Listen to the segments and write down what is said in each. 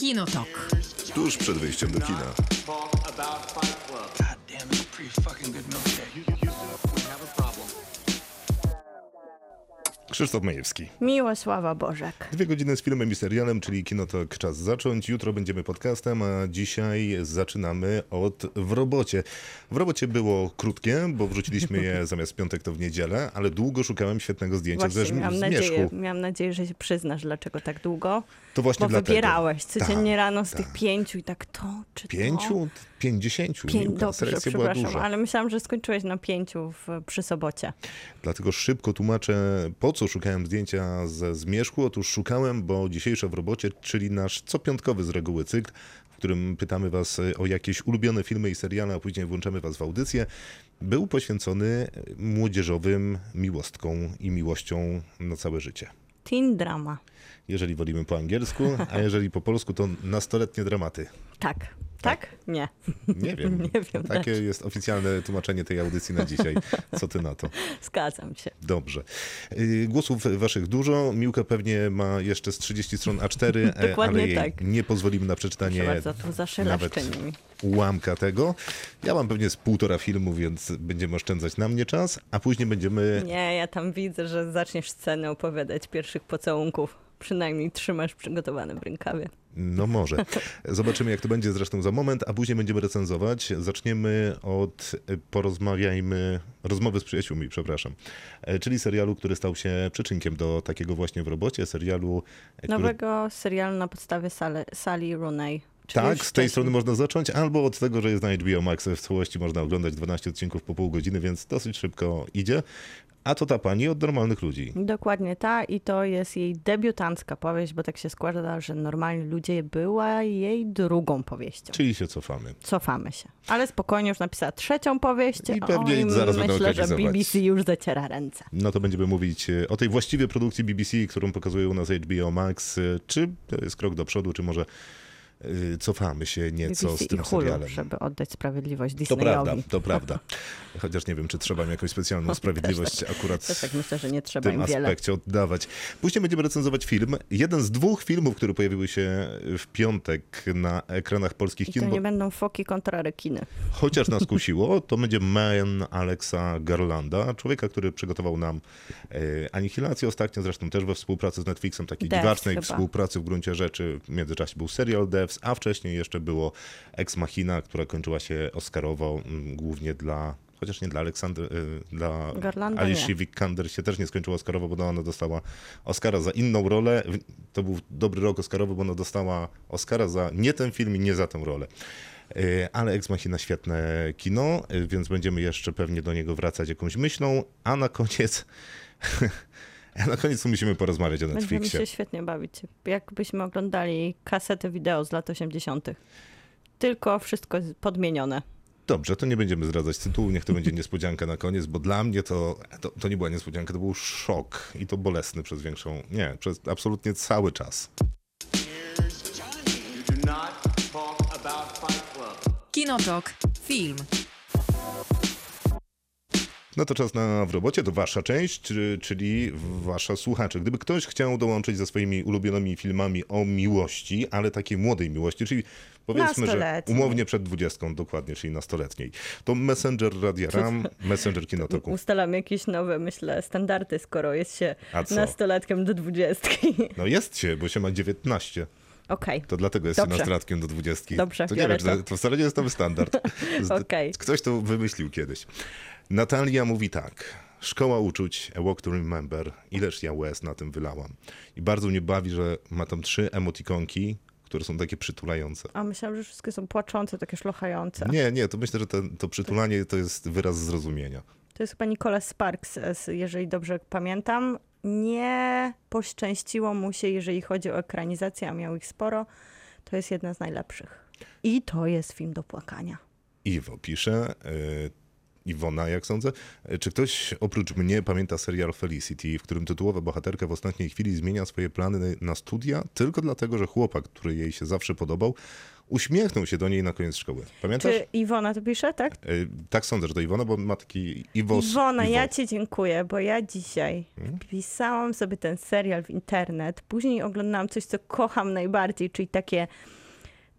Kinotok. Tuż przed wyjściem do kina. Krzysztof Majewski. Miłosława Bożek. Dwie godziny z filmem i serialem, czyli Kinotok czas zacząć. Jutro będziemy podcastem, a dzisiaj zaczynamy od W robocie. W robocie było krótkie, bo wrzuciliśmy je zamiast piątek to w niedzielę, ale długo szukałem świetnego zdjęcia Właśnie ze miałam zmierzchu. nadzieję, miałam nadzieję, że się przyznasz, dlaczego tak długo. To właśnie Bo dlatego. wybierałeś codziennie Tak, rano z tak. tych pięciu i tak to czy Pięciu? Pięćdziesięciu. to? Pię... Miłka, Dobrze, przepraszam, duża. ale myślałam, że skończyłeś na pięciu w, przy sobocie. Dlatego szybko tłumaczę, po co szukałem zdjęcia ze zmierzchu. Otóż szukałem, bo dzisiejsze w robocie, czyli nasz copiątkowy z reguły cykl, w którym pytamy was o jakieś ulubione filmy i seriale, a później włączamy was w audycję, był poświęcony młodzieżowym miłostkom i miłością na całe życie. Teen drama. Jeżeli wolimy po angielsku, a jeżeli po polsku, to nastoletnie dramaty. Tak. Tak? Nie. Nie wiem. Nie wiem Takie też. jest oficjalne tłumaczenie tej audycji na dzisiaj. Co ty na to? Zgadzam się. Dobrze. Y, Głosów waszych dużo. Miłka pewnie ma jeszcze z 30 stron A4, e, Dokładnie ale jej tak. nie pozwolimy na przeczytanie bardzo, nawet ułamka tego. Ja mam pewnie z półtora filmu, więc będziemy oszczędzać na mnie czas, a później będziemy... Nie, ja tam widzę, że zaczniesz scenę opowiadać pierwszych pocałunków. Przynajmniej trzymasz przygotowane w rękawie. No może. Zobaczymy, jak to będzie zresztą za moment, a później będziemy recenzować. Zaczniemy od e, porozmawiajmy, rozmowy z przyjaciółmi, przepraszam, E, czyli serialu, który stał się przyczynkiem do takiego właśnie w robocie, serialu, e, który Nowego serialu na podstawie Sally, Sally Rooney. Tak, z tej strony można zacząć, albo od tego, że jest na HBO Max w całości można oglądać 12 odcinków po pół godziny, więc dosyć szybko idzie. A to ta pani od normalnych ludzi. Dokładnie ta i to jest jej debiutancka powieść, bo tak się składa, że Normalni Ludzie była jej drugą powieścią. Czyli się cofamy. Cofamy się. Ale spokojnie już napisała trzecią powieść. I pewnie Oj, zaraz myślę, że. BBC już zaciera ręce. No to będziemy mówić e, o tej właściwej produkcji BBC, którą pokazuje u nas HBO Max. E, Czy to jest krok do przodu, czy może cofamy się nieco BBC z tym i Hulu, serialem. żeby oddać sprawiedliwość To Disneyowi. prawda, to prawda. Chociaż nie wiem, czy trzeba mi jakąś specjalną sprawiedliwość akurat Też tak myślę, że nie w trzeba tym im wiele. aspekcie oddawać. Później będziemy recenzować film. Jeden z dwóch filmów, które pojawiły się w piątek na ekranach polskich I kin, to bo nie będą foki kontra rekiny. chociaż nas kusiło, to będzie Man Alexa Garlanda, człowieka, który przygotował nam e, Anihilację ostatnio, zresztą też we współpracy z Netflixem, takiej Devs dziwacznej chyba. współpracy w gruncie rzeczy. W międzyczasie był serial A wcześniej jeszcze było Ex Machina, która kończyła się Oscarowo, mm, głównie dla Chociaż nie dla Aleksandry, y, dla Garlanda Alicia. Vikander się też nie skończyło Oscarowo, bo ona dostała Oscara za inną rolę. To był dobry rok Oscarowy, bo ona dostała Oscara za nie ten film i nie za tę rolę. Y, Ale Ex Machina świetne kino, y, więc będziemy jeszcze pewnie do niego wracać jakąś myślą, a na koniec na koniec musimy porozmawiać o Będziemy Netflixie. się świetnie bawić. Jakbyśmy oglądali kasety wideo z lat 80. Tylko wszystko jest podmienione. Dobrze, to nie będziemy zdradzać tytułu, niech to będzie niespodzianka na koniec, bo dla mnie to, to, to nie była niespodzianka, to był szok i to bolesny przez większą, nie, przez absolutnie cały czas. Kinotok. Film. No to czas na w robocie, to wasza część, czy- czyli wasza słuchacze. Gdyby ktoś chciał dołączyć ze swoimi ulubionymi filmami o miłości, ale takiej młodej miłości, czyli powiedzmy, że umownie przed dwudziestką, dokładnie, czyli nastoletniej, to Messenger Radia RAM, Messenger Kinotoku. Ustalam jakieś nowe, myślę, standardy, skoro jest się nastolatkiem do dwudziestki. No jest się, bo się ma 19. Okej. To dlatego jest nastolatkiem do 20. Dobrze, to nie wiem, to. to. wcale nie jest nowy standard. Okej. Ktoś to wymyślił kiedyś. Natalia mówi tak. Szkoła uczuć, A Walk to Remember. Ileż ja łez na tym wylałam. I bardzo mnie bawi, że ma tam trzy emotikonki, które są takie przytulające. A myślałam, że wszystkie są płaczące, takie szlochające. Nie, nie, to myślę, że ten, to przytulanie to jest wyraz zrozumienia. To jest chyba Nicholas Sparks, jeżeli dobrze pamiętam. Nie poszczęściło mu się, jeżeli chodzi o ekranizację, a miał ich sporo. To jest jedna z najlepszych. I to jest film do płakania. Iwo pisze, y, Iwona, jak sądzę. E, Czy ktoś oprócz mnie pamięta serial Felicity, w którym tytułowa bohaterka w ostatniej chwili zmienia swoje plany na studia tylko dlatego, że chłopak, który jej się zawsze podobał, uśmiechnął się do niej na koniec szkoły. Pamiętasz? Czy Iwona to pisze, tak? E, Tak sądzę, że to Iwona, bo ma taki Iwos. Iwona, Iwo. ja ci dziękuję, bo ja dzisiaj Hmm? wpisałam sobie ten serial w internet, później oglądałam coś, co kocham najbardziej, czyli takie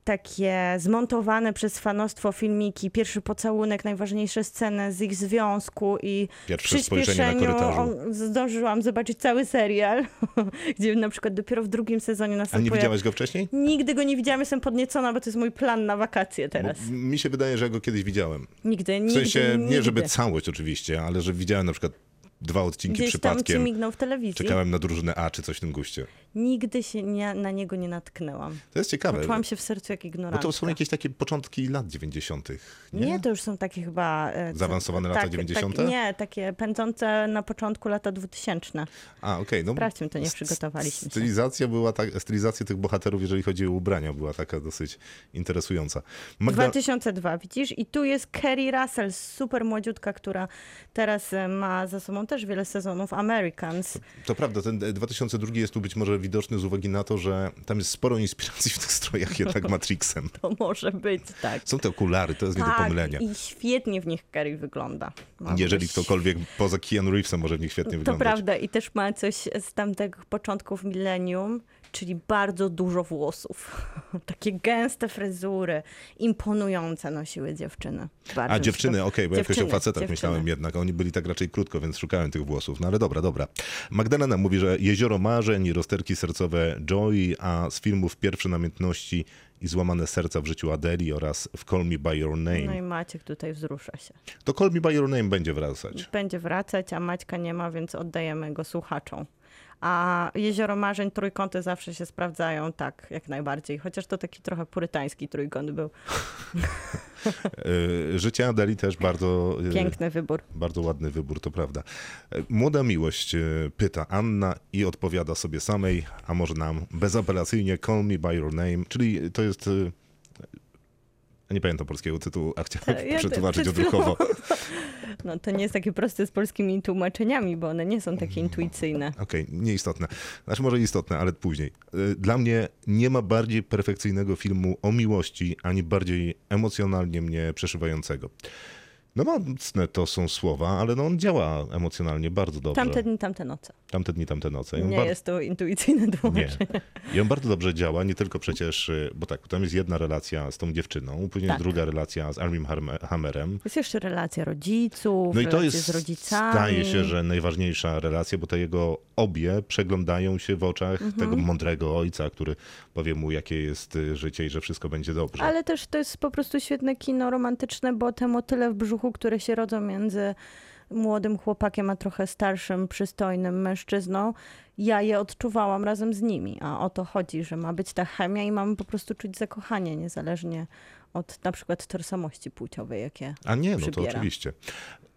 takie zmontowane przez fanostwo filmiki, pierwszy pocałunek, najważniejsze sceny z ich związku i w Pierwsze spojrzenie na przyspieszeniu on- zdążyłam zobaczyć cały serial, gdzie na przykład dopiero w drugim sezonie A następuje... nie widziałaś go wcześniej? Nigdy go nie widziałam, jestem podniecona, bo to jest mój plan na wakacje Bo teraz. mi się wydaje, że ja go kiedyś widziałem. Nigdy, W nigdy, sensie, nigdy. nie żeby całość oczywiście, ale że widziałem na przykład dwa odcinki Gdzieś tam ci przypadkiem. mignął w telewizji. Czekałem na drużynę A czy coś w tym guście. Nigdy się nie, na niego nie natknęłam. To jest ciekawe. Czułam się w sercu jak Bo ignorantka. to są jakieś takie początki lat 90. Nie? Nie? to już są takie chyba... e, Zaawansowane lata tak, 90.? Tak, nie, takie pędzące na początku lata 2000. A, okej. no, Sprawdźmy, to nie przygotowaliśmy się. Stylizacja była tak, stylizacja tych bohaterów, jeżeli chodzi o ubrania, była taka dosyć interesująca. Magda... 2002, widzisz? I tu jest Kerry Russell, super młodziutka, która teraz e, ma za sobą też wiele sezonów Americans. To prawda, ten e, 2002 jest tu być może widoczny z uwagi na to, że tam jest sporo inspiracji w tych strojach jednak Matrixem. To może być, tak. Są te okulary, to jest nie do Tak, pomylenia. i świetnie w nich Kerry wygląda. Ma Jeżeli ktokolwiek poza Keanu Reevesem może w nich świetnie To wyglądać. prawda i też ma coś z tamtych początków milenium, czyli bardzo dużo włosów. Takie gęste fryzury, imponujące nosiły dziewczyny. Bardzo A dziewczyny, okej, bo jakoś o Dziewczyny, facetach dziewczyny. myślałem jednak, oni byli tak raczej krótko, więc szukałem tych włosów. No ale dobra, dobra. Magdalena mówi, że Jezioro Marzeń, rozterki sercowe Joy, a z filmów Pierwsze Namiętności i Złamane Serca w życiu Adeli oraz w Call Me By Your No i Name. Maciek tutaj wzrusza się. To Call Me By Your Name będzie wracać. Będzie wracać, a Maćka nie ma, więc oddajemy go słuchaczom. A Jezioro Marzeń, trójkąty zawsze się sprawdzają, tak, jak najbardziej. Chociaż to taki trochę purytański trójkąt był. E, Życie Adeli też bardzo... e, Piękny wybór. Bardzo ładny wybór, to prawda. E, Młoda miłość pyta Anna i odpowiada sobie samej, a może nam bezapelacyjnie Call Me By Your Name, czyli to jest... Nie pamiętam polskiego tytułu, a chciałem Ja przetłumaczyć odruchowo. No to nie jest takie proste z polskimi tłumaczeniami, bo one nie są takie intuicyjne. Okej, nieistotne. Znaczy może istotne, ale później. E, Dla mnie nie ma bardziej perfekcyjnego filmu o miłości, ani bardziej emocjonalnie mnie przeszywającego. No mocne to są słowa, ale no on działa emocjonalnie bardzo dobrze. Tamte dni, tamte noce. Tamte dni, tamte noce. Nie bar- jest to intuicyjne Nie. tłumaczenie. I on bardzo dobrze działa, nie tylko przecież, y, bo tak, tam jest jedna relacja z tą dziewczyną, później Tak. druga relacja z Armim Hammerem. Jest jeszcze relacja rodziców, No i to jest, z rodzicami. staje się, że najważniejsza relacja, bo te jego obie przeglądają się w oczach Mhm. tego mądrego ojca, który powie mu, jakie jest y, życie i że wszystko będzie dobrze. Ale też to jest po prostu świetne kino romantyczne, bo te motyle w brzuchu, które się rodzą między młodym chłopakiem a trochę starszym, przystojnym mężczyzną, ja je odczuwałam razem z nimi. A o to chodzi, że ma być ta chemia i mamy po prostu czuć zakochanie, niezależnie od na przykład tożsamości płciowej, jakie A nie, no to oczywiście.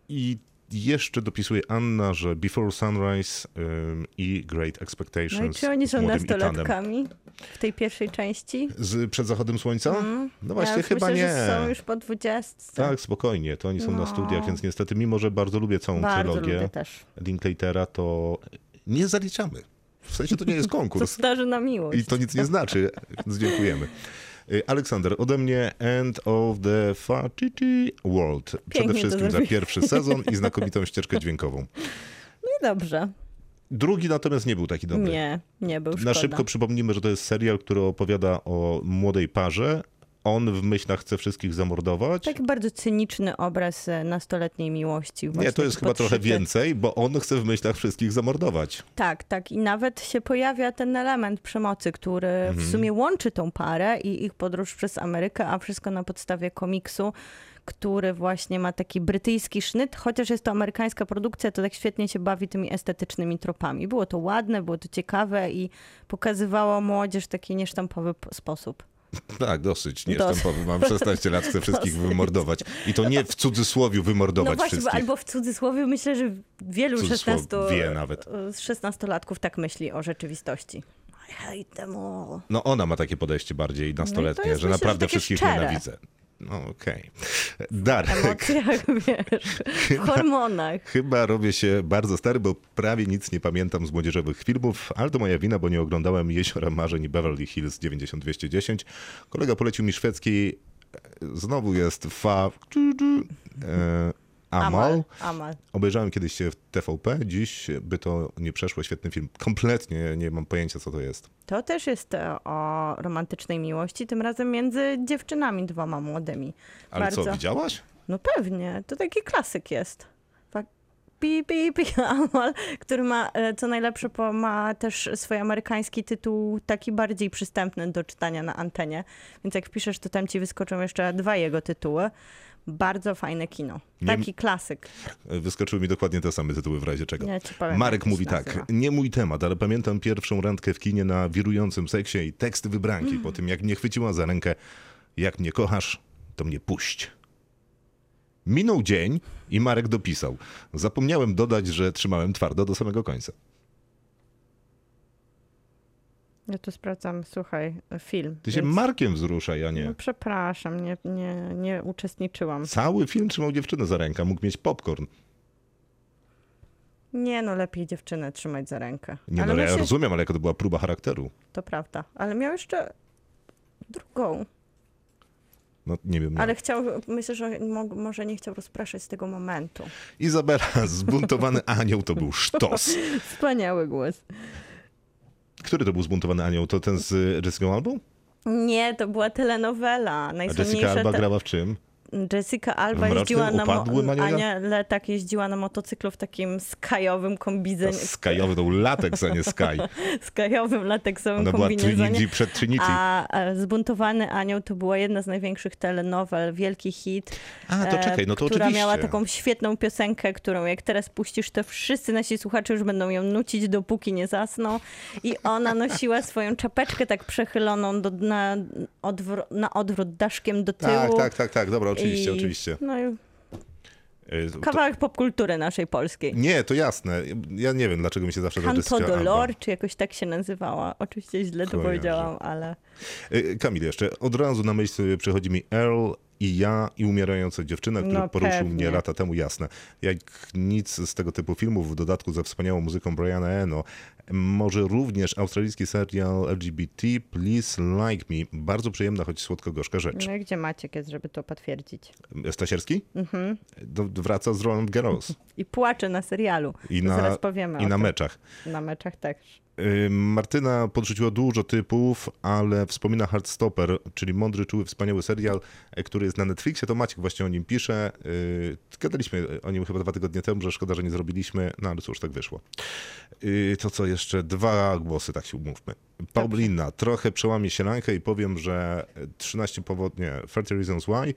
I jeszcze dopisuje Anna, że Before Sunrise ym, i Great Expectations No i czy oni są młodym Ethanem. W tej pierwszej części? Z, przed zachodem słońca? No właśnie, ja chyba myślę, nie. Że są już po dwudziestce. Tak, spokojnie, to oni są na No. studiach, więc niestety, mimo że bardzo lubię całą Bardzo trylogię. Linklatera, to nie zaliczamy. W sensie to nie jest To konkurs starzy na miłość. i to nic nie znaczy, więc dziękujemy. Y, Aleksander, ode mnie End of the Fatty World. Przede Pięknie to wszystkim za pierwszy sezon i znakomitą ścieżkę dźwiękową. No i dobrze. Drugi natomiast nie był taki dobry. Nie, nie był szkoda. Na szybko przypomnijmy, że to jest serial, który opowiada o młodej parze. On w myślach chce wszystkich zamordować. Taki bardzo cyniczny obraz e, nastoletniej miłości. Nie, to jest chyba trochę podszyty. więcej, bo on chce w myślach wszystkich zamordować. Tak, tak. I nawet się pojawia ten element przemocy, który Mhm. w sumie łączy tą parę i ich podróż przez Amerykę, a wszystko na podstawie komiksu, który właśnie ma taki brytyjski sznyt, chociaż jest to amerykańska produkcja, to tak świetnie się bawi tymi estetycznymi tropami. Było to ładne, było to ciekawe i pokazywało młodzież w taki niesztampowy sposób. Tak, dosyć. Nie Dosyć. jestem Mam 16 lat, chcę wszystkich Dosyć. wymordować. I to nie w cudzysłowiu wymordować No właśnie, wszystkich. albo w cudzysłowie myślę, że wielu Cudzysłowie 16, wie nawet. z 16-latków tak myśli o rzeczywistości. I hate them all. No ona ma takie podejście bardziej nastoletnie, jest, że myślę, naprawdę że wszystkich szczere. nienawidzę. No okej. Darek, emocjach, wiesz, w hormonach. chyba robię się bardzo stary, bo prawie nic nie pamiętam z młodzieżowych filmów, ale to moja wina, bo nie oglądałem Jeziora Marzeń i Beverly Hills 90210. Kolega polecił mi szwedzki, e, znowu jest fa... E, Amal. Amal. Obejrzałem kiedyś się w TVP, dziś by to nie przeszło, świetny film. Kompletnie nie mam pojęcia, co to jest. To też jest e, o romantycznej miłości, tym razem między dziewczynami dwoma młodymi. Ale co, Bardzo. widziałaś? No pewnie, to taki klasyk jest. Pi, pi, pi, Amal, który ma, e, co najlepsze, ma też swój amerykański tytuł, taki bardziej przystępny do czytania na antenie. Więc jak wpiszesz, to tam ci wyskoczą jeszcze dwa jego tytuły. Bardzo fajne kino. Nie- Taki klasyk. Wyskoczyły mi dokładnie te same tytuły w razie czego. Ja powiem, Marek mówi tak, nazywa. nie mój temat, ale pamiętam pierwszą randkę w kinie na wirującym seksie i teksty wybranki po tym, jak mnie chwyciła za rękę, jak mnie kochasz, to mnie puść. Minął dzień i Marek dopisał. Zapomniałem dodać, że trzymałem twardo do samego końca. Ja tu sprawdzam, słuchaj, film. Ty się więc- Markiem wzruszaj, a No, nie. przepraszam, nie, nie, nie uczestniczyłam. Cały film trzymał dziewczynę za rękę, mógł mieć popcorn. Nie, no lepiej dziewczynę trzymać za rękę. Nie Ale no, ja myślę- rozumiem, ale jako to była próba charakteru. To prawda. Ale miał jeszcze drugą. No nie wiem. Ale chciał, myślę, że mo- może nie chciał rozpraszać z tego momentu. Izabela, zbuntowany anioł to był sztos. Wspaniały głos. Który to był zbuntowany anioł? To ten z Jessica Alba? Nie, to była telenowela. A Jessica Najsłynniejsza Alba te- grała w czym? Jessica Alba jeździła na mo-? Ania, tak, jeździła na motocyklu w takim skajowym kombinezonie, Skajowy to był latex, a nie Sky. skajowym lateksowym Ona była kombinezonie. Trinity przed Trinity. A e, Zbuntowany Anioł to była jedna z największych telenowel, wielki hit. A, to e, czekaj, no to Która oczywiście. miała taką świetną piosenkę, którą jak teraz puścisz, to wszyscy nasi słuchacze już będą ją nucić, dopóki nie zasną. I ona nosiła swoją czapeczkę tak przechyloną do, na, odwro- na odwrót daszkiem do tyłu. Tak, tak, tak, tak, dobra, oczywiście, I- oczywiście. No i Y, to- kawałek popkultury naszej polskiej. Nie, to jasne. Ja nie wiem, dlaczego mi się zawsze ta Canto. Dolor, czy jakoś tak się nazywała. Oczywiście źle to powiedziałam, ale... Y, Kamil, jeszcze od razu na myśl przychodzi mi Earl i ja i umierająca dziewczyna, który No poruszył pewnie. mnie lata temu, jasne. Jak nic z tego typu filmów, w dodatku ze wspaniałą muzyką Briana Eno, może również australijski serial LGBT Please Like Me. Bardzo przyjemna, choć słodko-gorzka rzecz. No i gdzie Maciek jest, żeby to potwierdzić? Stasierski? Mhm. Do, wraca z Roland Garros. I płacze na serialu. I To na, Zaraz powiemy i na tym. meczach. Na meczach też. Martyna podrzuciła dużo typów, ale wspomina Heartstopper, czyli mądry, czuły, wspaniały serial, e, który jest na Netflixie. To Maciek właśnie o nim pisze. Y, Gadaliśmy o nim chyba dwa tygodnie temu, że szkoda, że nie zrobiliśmy, no ale cóż, tak wyszło. Y, To co jeszcze? Dwa głosy, tak się umówmy. Paulina, trochę przełamie się rękę i powiem, że 13 powodów, nie, 30 Reasons Why.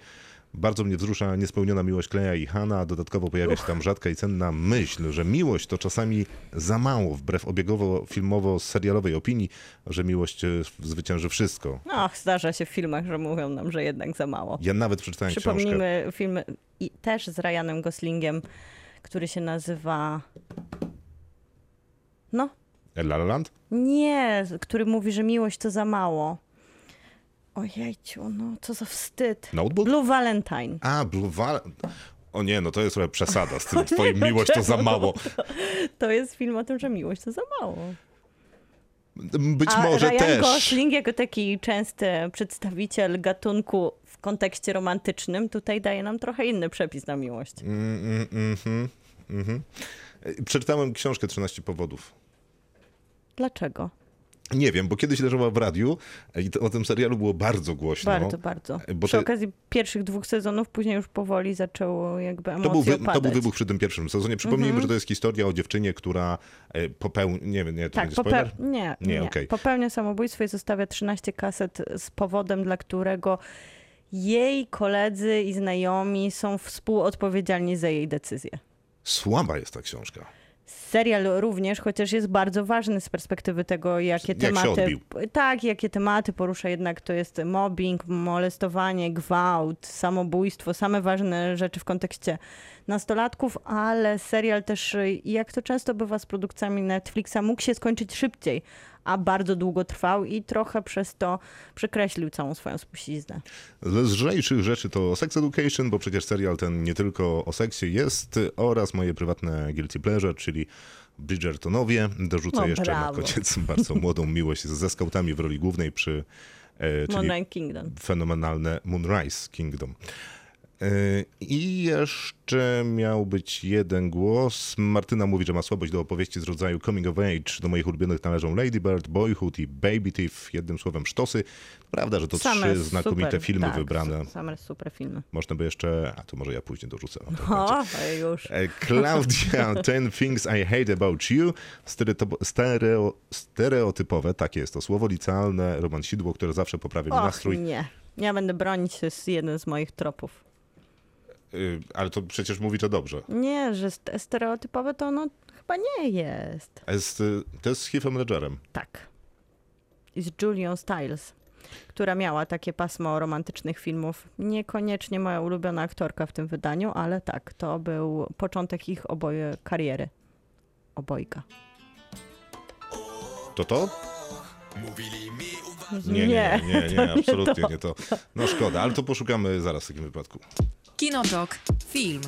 Bardzo mnie wzrusza niespełniona miłość Kleja i Hanna. Dodatkowo pojawia się tam rzadka i cenna myśl, że miłość to czasami za mało, wbrew obiegowo-filmowo-serialowej opinii, że miłość e, zwycięży wszystko. No, zdarza się w filmach, że mówią nam, że jednak za mało. Ja nawet przeczytałem książkę. Przypomnijmy film i też z Ryanem Goslingiem, który się nazywa... No, La La Land? nie, który mówi, że miłość to za mało. Ojejciu, no co za wstyd. Notebook? Blue Valentine. A, Blue Val... O nie, no to jest trochę przesada z tym twoim miłość to za mało. To jest film o tym, że miłość to za mało. Być A może Ryan też. Gosling jako taki częsty przedstawiciel gatunku w kontekście romantycznym tutaj daje nam trochę inny przepis na miłość. Mm, mm, mhm, mhm. E, Przeczytałem książkę 13 powodów. Dlaczego? Nie wiem, bo kiedyś leżała w radiu i to, o tym serialu było bardzo głośno. Bardzo, bardzo. Bo Przy to- okazji pierwszych dwóch sezonów, później już powoli zaczęło jakby emocje To był, wy, to był wybuch przy tym pierwszym sezonie. Przypomnijmy, że to jest historia o dziewczynie, która e, popełni... Nie wiem, nie, to Tak, popeł... nie, Nie, nie. okej. popełnia samobójstwo i zostawia 13 kaset z powodem, dla którego jej koledzy i znajomi są współodpowiedzialni za jej decyzję. Słaba jest ta książka. Serial również, chociaż jest bardzo ważny z perspektywy tego, jakie Jak tematy. Tak, jakie tematy porusza jednak to jest mobbing, molestowanie, gwałt, samobójstwo, same ważne rzeczy w kontekście nastolatków, ale serial też, jak to często bywa z produkcjami Netflixa, mógł się skończyć szybciej, a bardzo długo trwał i trochę przez to przekreślił całą swoją spuściznę. Z lżejszych rzeczy to Sex Education, bo przecież serial ten nie tylko o seksie jest, oraz moje prywatne guilty pleasure, czyli Bridgertonowie. Dorzucę No, jeszcze brawo. na koniec bardzo młodą miłość ze skautami w roli głównej przy e, czyli Moonlight Kingdom. fenomenalne Moonrise Kingdom. E, I jeszcze miał być jeden głos. Martyna mówi, że ma słabość do opowieści z rodzaju coming of age. Do moich ulubionych należą Lady Bird, Boyhood i Baby Thief. Jednym słowem sztosy. Prawda, że to Same trzy znakomite super, filmy tak, wybrane. Same super filmy. Można by jeszcze, a to może ja później dorzucę. na tym końcu. O, już. E, Claudia, Ten Things I Hate About You. Stereo, stereotypowe, takie jest to słowo, licealne romansidło, które zawsze poprawia mi nastrój. nie. Ja będę bronić, to jest jeden z moich tropów. Y, Ale to przecież mówi, że dobrze. Nie, że st- stereotypowe to ono chyba nie jest. A Jest, y, to jest z Heathem Ledgerem. Tak. I z Julią Stiles, która miała takie pasmo romantycznych filmów. Niekoniecznie moja ulubiona aktorka w tym wydaniu, ale tak, to był początek ich oboje kariery. Obojga. To to? Nie, nie, nie, nie, nie absolutnie nie to. No szkoda, ale to poszukamy zaraz w takim wypadku. Kinotok. Film.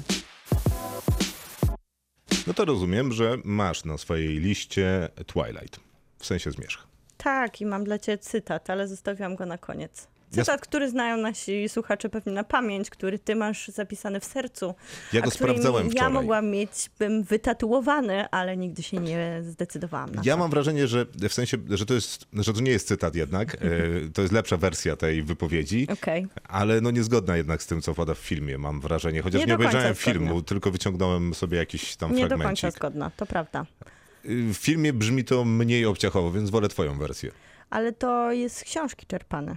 No to rozumiem, że masz na swojej liście Twilight. W sensie zmierzch. Tak, i mam dla ciebie cytat, ale zostawiłam go na koniec. Ja Cytat, który znają nasi słuchacze pewnie na pamięć, który ty masz zapisany w sercu. Ja go sprawdzałem ja wczoraj. mogłam mieć, bym wytatuowany, ale nigdy się nie zdecydowałam na Ja to. mam wrażenie, że w sensie, że to jest, że to nie jest cytat jednak. e, To jest lepsza wersja tej wypowiedzi. Okej. Ale no niezgodna jednak z tym, co pada w filmie, mam wrażenie. Chociaż Nie nie, do obejrzałem zgodna. filmu, tylko wyciągnąłem sobie jakiś tam Nie do fragmencik. końca zgodna, to prawda. Y, W filmie brzmi to mniej obciachowo, więc wolę twoją wersję. Ale to jest z książki czerpane.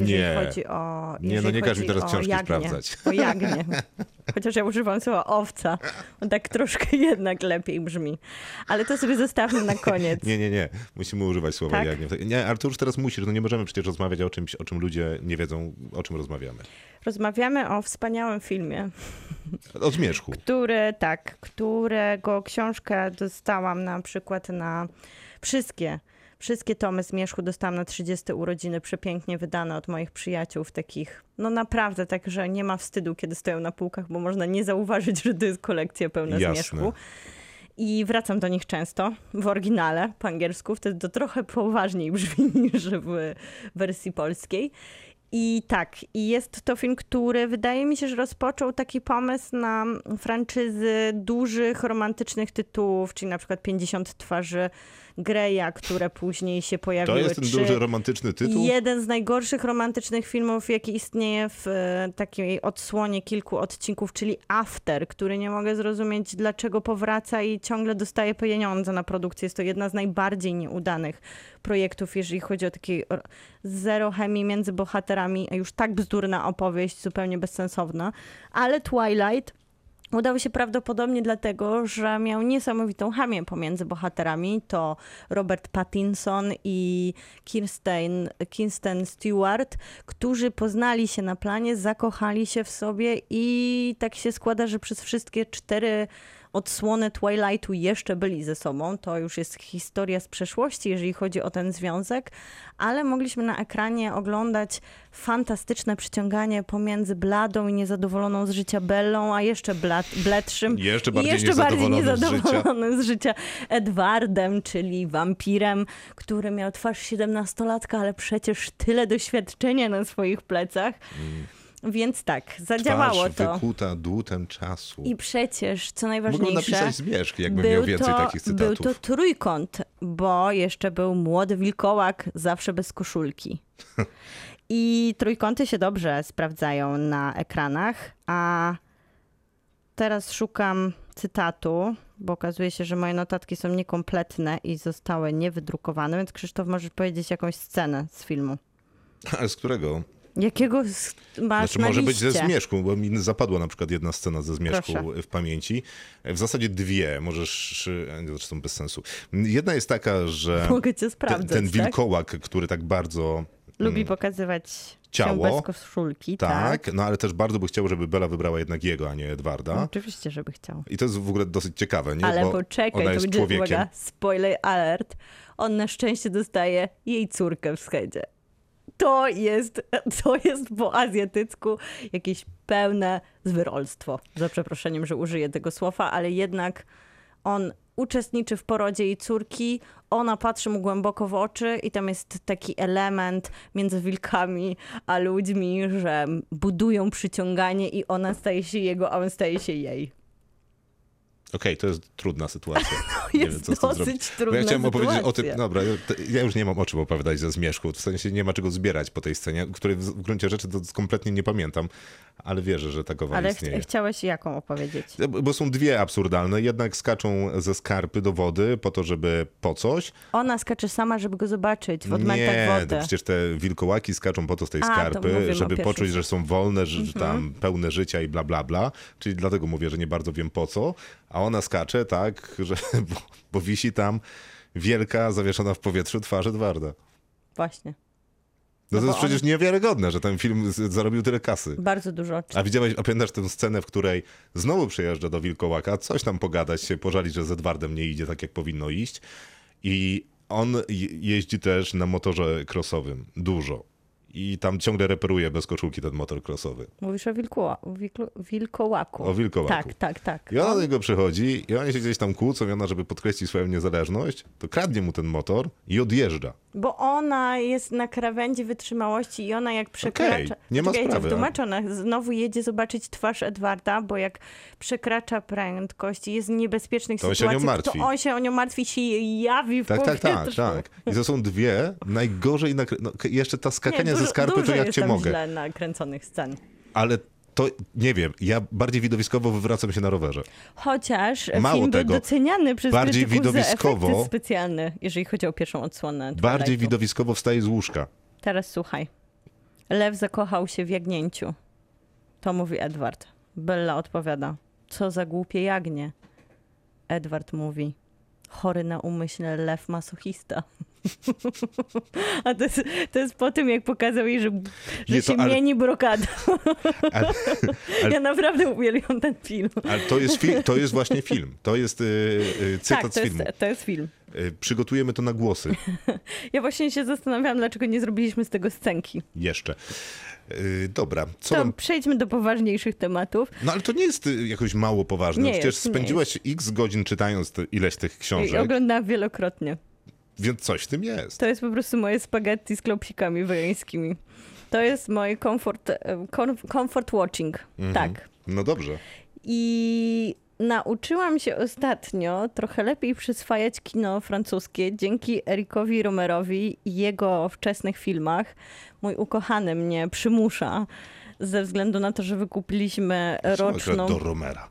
Jeżeli Nie. chodzi o. Nie, no nie każ mi teraz książki sprawdzać. O jagnię. Chociaż ja używam słowa owca. On tak troszkę jednak lepiej brzmi. Ale to sobie zostawmy na koniec. Nie, nie, nie. Musimy używać słowa Tak? jagnię. Nie, to już teraz musisz. No nie możemy przecież rozmawiać o czymś, o czym ludzie nie wiedzą, o czym rozmawiamy. Rozmawiamy o wspaniałym filmie, O zmierzchu. który, tak, którego książkę dostałam na przykład na wszystkie. Wszystkie tomy Zmierzchu dostałam na 30 urodziny, przepięknie wydane od moich przyjaciół w takich, no naprawdę, tak, że nie ma wstydu, kiedy stoją na półkach, bo można nie zauważyć, że to jest kolekcja pełna Jasne. Zmierzchu. I wracam do nich często w oryginale po angielsku, wtedy to trochę poważniej brzmi niż w wersji polskiej. I tak, i jest to film, który wydaje mi się, że rozpoczął taki pomysł na franczyzy dużych, romantycznych tytułów, czyli na przykład 50 twarzy Greya, które później się pojawiły. To jest ten duży romantyczny tytuł. Jeden z najgorszych romantycznych filmów, jaki istnieje w e, takiej odsłonie kilku odcinków, czyli After, który nie mogę zrozumieć, dlaczego powraca i ciągle dostaje pieniądze na produkcję. Jest to jedna z najbardziej nieudanych projektów, jeżeli chodzi o takie zero chemii między bohaterami, a już tak bzdurna opowieść, zupełnie bezsensowna. Ale Twilight Udał się prawdopodobnie dlatego, że miał niesamowitą chemię pomiędzy bohaterami. To Robert Pattinson i Kirsten, Kirsten Stewart, którzy poznali się na planie, zakochali się w sobie i tak się składa, że przez wszystkie cztery odsłony Twilightu jeszcze byli ze sobą. To już jest historia z przeszłości, jeżeli chodzi o ten związek, ale mogliśmy na ekranie oglądać fantastyczne przyciąganie pomiędzy bladą i niezadowoloną z życia Bellą, a jeszcze blad, bledszym Jeszcze i bardziej jeszcze bardziej niezadowolonym z życia. z życia Edwardem, czyli wampirem, który miał twarz siedemnastolatka, ale przecież tyle doświadczenia na swoich plecach. Więc tak, zadziałało. Twarz to. wykuta dłutem czasu. I przecież, co najważniejsze, napisać zmierzch, jakbym miał więcej to, takich był cytatów. to trójkąt, bo jeszcze był młody wilkołak, zawsze bez koszulki. I trójkąty się dobrze sprawdzają na ekranach, a teraz szukam cytatu, bo okazuje się, że moje notatki są niekompletne i zostały niewydrukowane, więc Krzysztof, możesz powiedzieć jakąś scenę z filmu. A z którego? Jakiego masz Znaczy na może być ze zmierzchu, bo mi zapadła na przykład jedna scena ze zmierzchu Proszę. w pamięci. W zasadzie dwie, możesz, e, zresztą bez sensu. Jedna jest taka, że Mogę cię ten, sprawdzać, ten tak? wilkołak, który tak bardzo Lubi pokazywać Mm. Ciało. bez koszulki, tak. Tak, no ale też bardzo by chciał, żeby Bela wybrała jednak jego, a nie Edwarda. Oczywiście, żeby chciał. I to jest w ogóle dosyć ciekawe, nie? Ale Bo poczekaj, ona to jest będzie, człowiekiem. uwaga, spoiler alert. On na szczęście dostaje jej córkę w schedzie. To jest, to jest po azjatycku jakieś pełne zwyrolstwo. Za przeproszeniem, że użyję tego słowa, ale jednak on uczestniczy w porodzie jej córki, ona patrzy mu głęboko w oczy i tam jest taki element między wilkami a ludźmi, że budują przyciąganie i ona staje się jego, a on staje się jej. Okej, to jest trudna sytuacja. jest z tym dosyć zrobić. Bo trudna ja chciałem opowiedzieć o tym, sytuacja. dobra, to ja już nie mam o czym opowiadać ze zmierzchu, w sensie nie ma czego zbierać po tej scenie, której w gruncie rzeczy to kompletnie nie pamiętam, ale wierzę, że takowa Ale ch- istnieje. chciałeś jaką opowiedzieć? Bo są dwie absurdalne. Jednak skaczą ze skarpy do wody po to, żeby po coś. Ona skacze sama, żeby go zobaczyć w odmętach Nie, wody. to przecież te wilkołaki skaczą po to z tej A, skarpy, żeby poczuć, że są wolne, że że Mhm. tam pełne życia i bla, bla, bla. Czyli dlatego mówię, że nie bardzo wiem po co. A ona skacze tak, że, bo, bo wisi tam wielka, zawieszona w powietrzu twarz Edwarda. Właśnie. No, No to bo jest przecież niewiarygodne, że ten film zarobił tyle kasy. Bardzo dużo. A widziałeś, a pamiętasz tę scenę, w której znowu przyjeżdża do Wilkołaka, coś tam pogadać się, pożalić, że z Edwardem nie idzie tak, jak powinno iść. I on je- jeździ też na motorze crossowym. Dużo. I tam ciągle reperuje bez koszulki ten motor crossowy. Mówisz o wilkoła, wilko, wilkołaku. O wilkołaku. Tak, tak, tak. I ona do niego przychodzi i oni się gdzieś tam kłócą i ona, żeby podkreślić swoją niezależność, to kradnie mu ten motor i odjeżdża. Bo ona jest na krawędzi wytrzymałości i ona jak przekracza... nie ma Czekaj, sprawy, wtłumaczę, ona znowu jedzie zobaczyć twarz Edwarda, bo jak przekracza prędkość i jest w niebezpiecznych To on się o nią sytuacjach, martwi. to on się o nią martwi, się jawi w Tak, tak, powietrzu. tak, tak. I to są dwie najgorzej nakry... no, Jeszcze ta skakania Nie, ze skarpy, to jak cię mogę. źle nakręconych scen. Ale to, nie wiem, ja bardziej widowiskowo wywracam się na rowerze. Chociaż Mało film tego, był doceniany przez bardziej widowiskowo- efekty specjalne, jeżeli chodzi o pierwszą odsłonę Bardziej Twilightu. widowiskowo wstaje z łóżka. Teraz słuchaj. Lew zakochał się w jagnięciu. To mówi Edward. Bella odpowiada. Co za głupie jagnie. Edward mówi. Chory na umyśle lew masochista. A to jest, to jest po tym, jak pokazał jej, że, że Nie, się ale- mieni brokada. Ale, ale, Ja naprawdę uwielbiam ten film. ale to, jest fi- to jest właśnie film. To jest y, y, cytat tak, z to jest, filmu. to jest film. Y, przygotujemy to na głosy Ja właśnie się zastanawiałam, dlaczego nie zrobiliśmy z tego scenki. jeszcze. Y, dobra, co To nam... przejdźmy do poważniejszych tematów. No ale to nie jest y, jakoś mało poważne. Nie Przecież jest, nie spędziłaś x godzin czytając te, ileś tych I książek, oglądałam wielokrotnie. Więc coś w tym jest. To jest po prostu moje spaghetti z klopsikami wegańskimi. To jest mój comfort, e, com- comfort watching. Mhm. Tak. No dobrze. I nauczyłam się ostatnio trochę lepiej przyswajać kino francuskie dzięki Erikowi Romerowi i jego wczesnych filmach. Mój ukochany mnie przymusza ze względu na to, że wykupiliśmy roczną... Do Romera.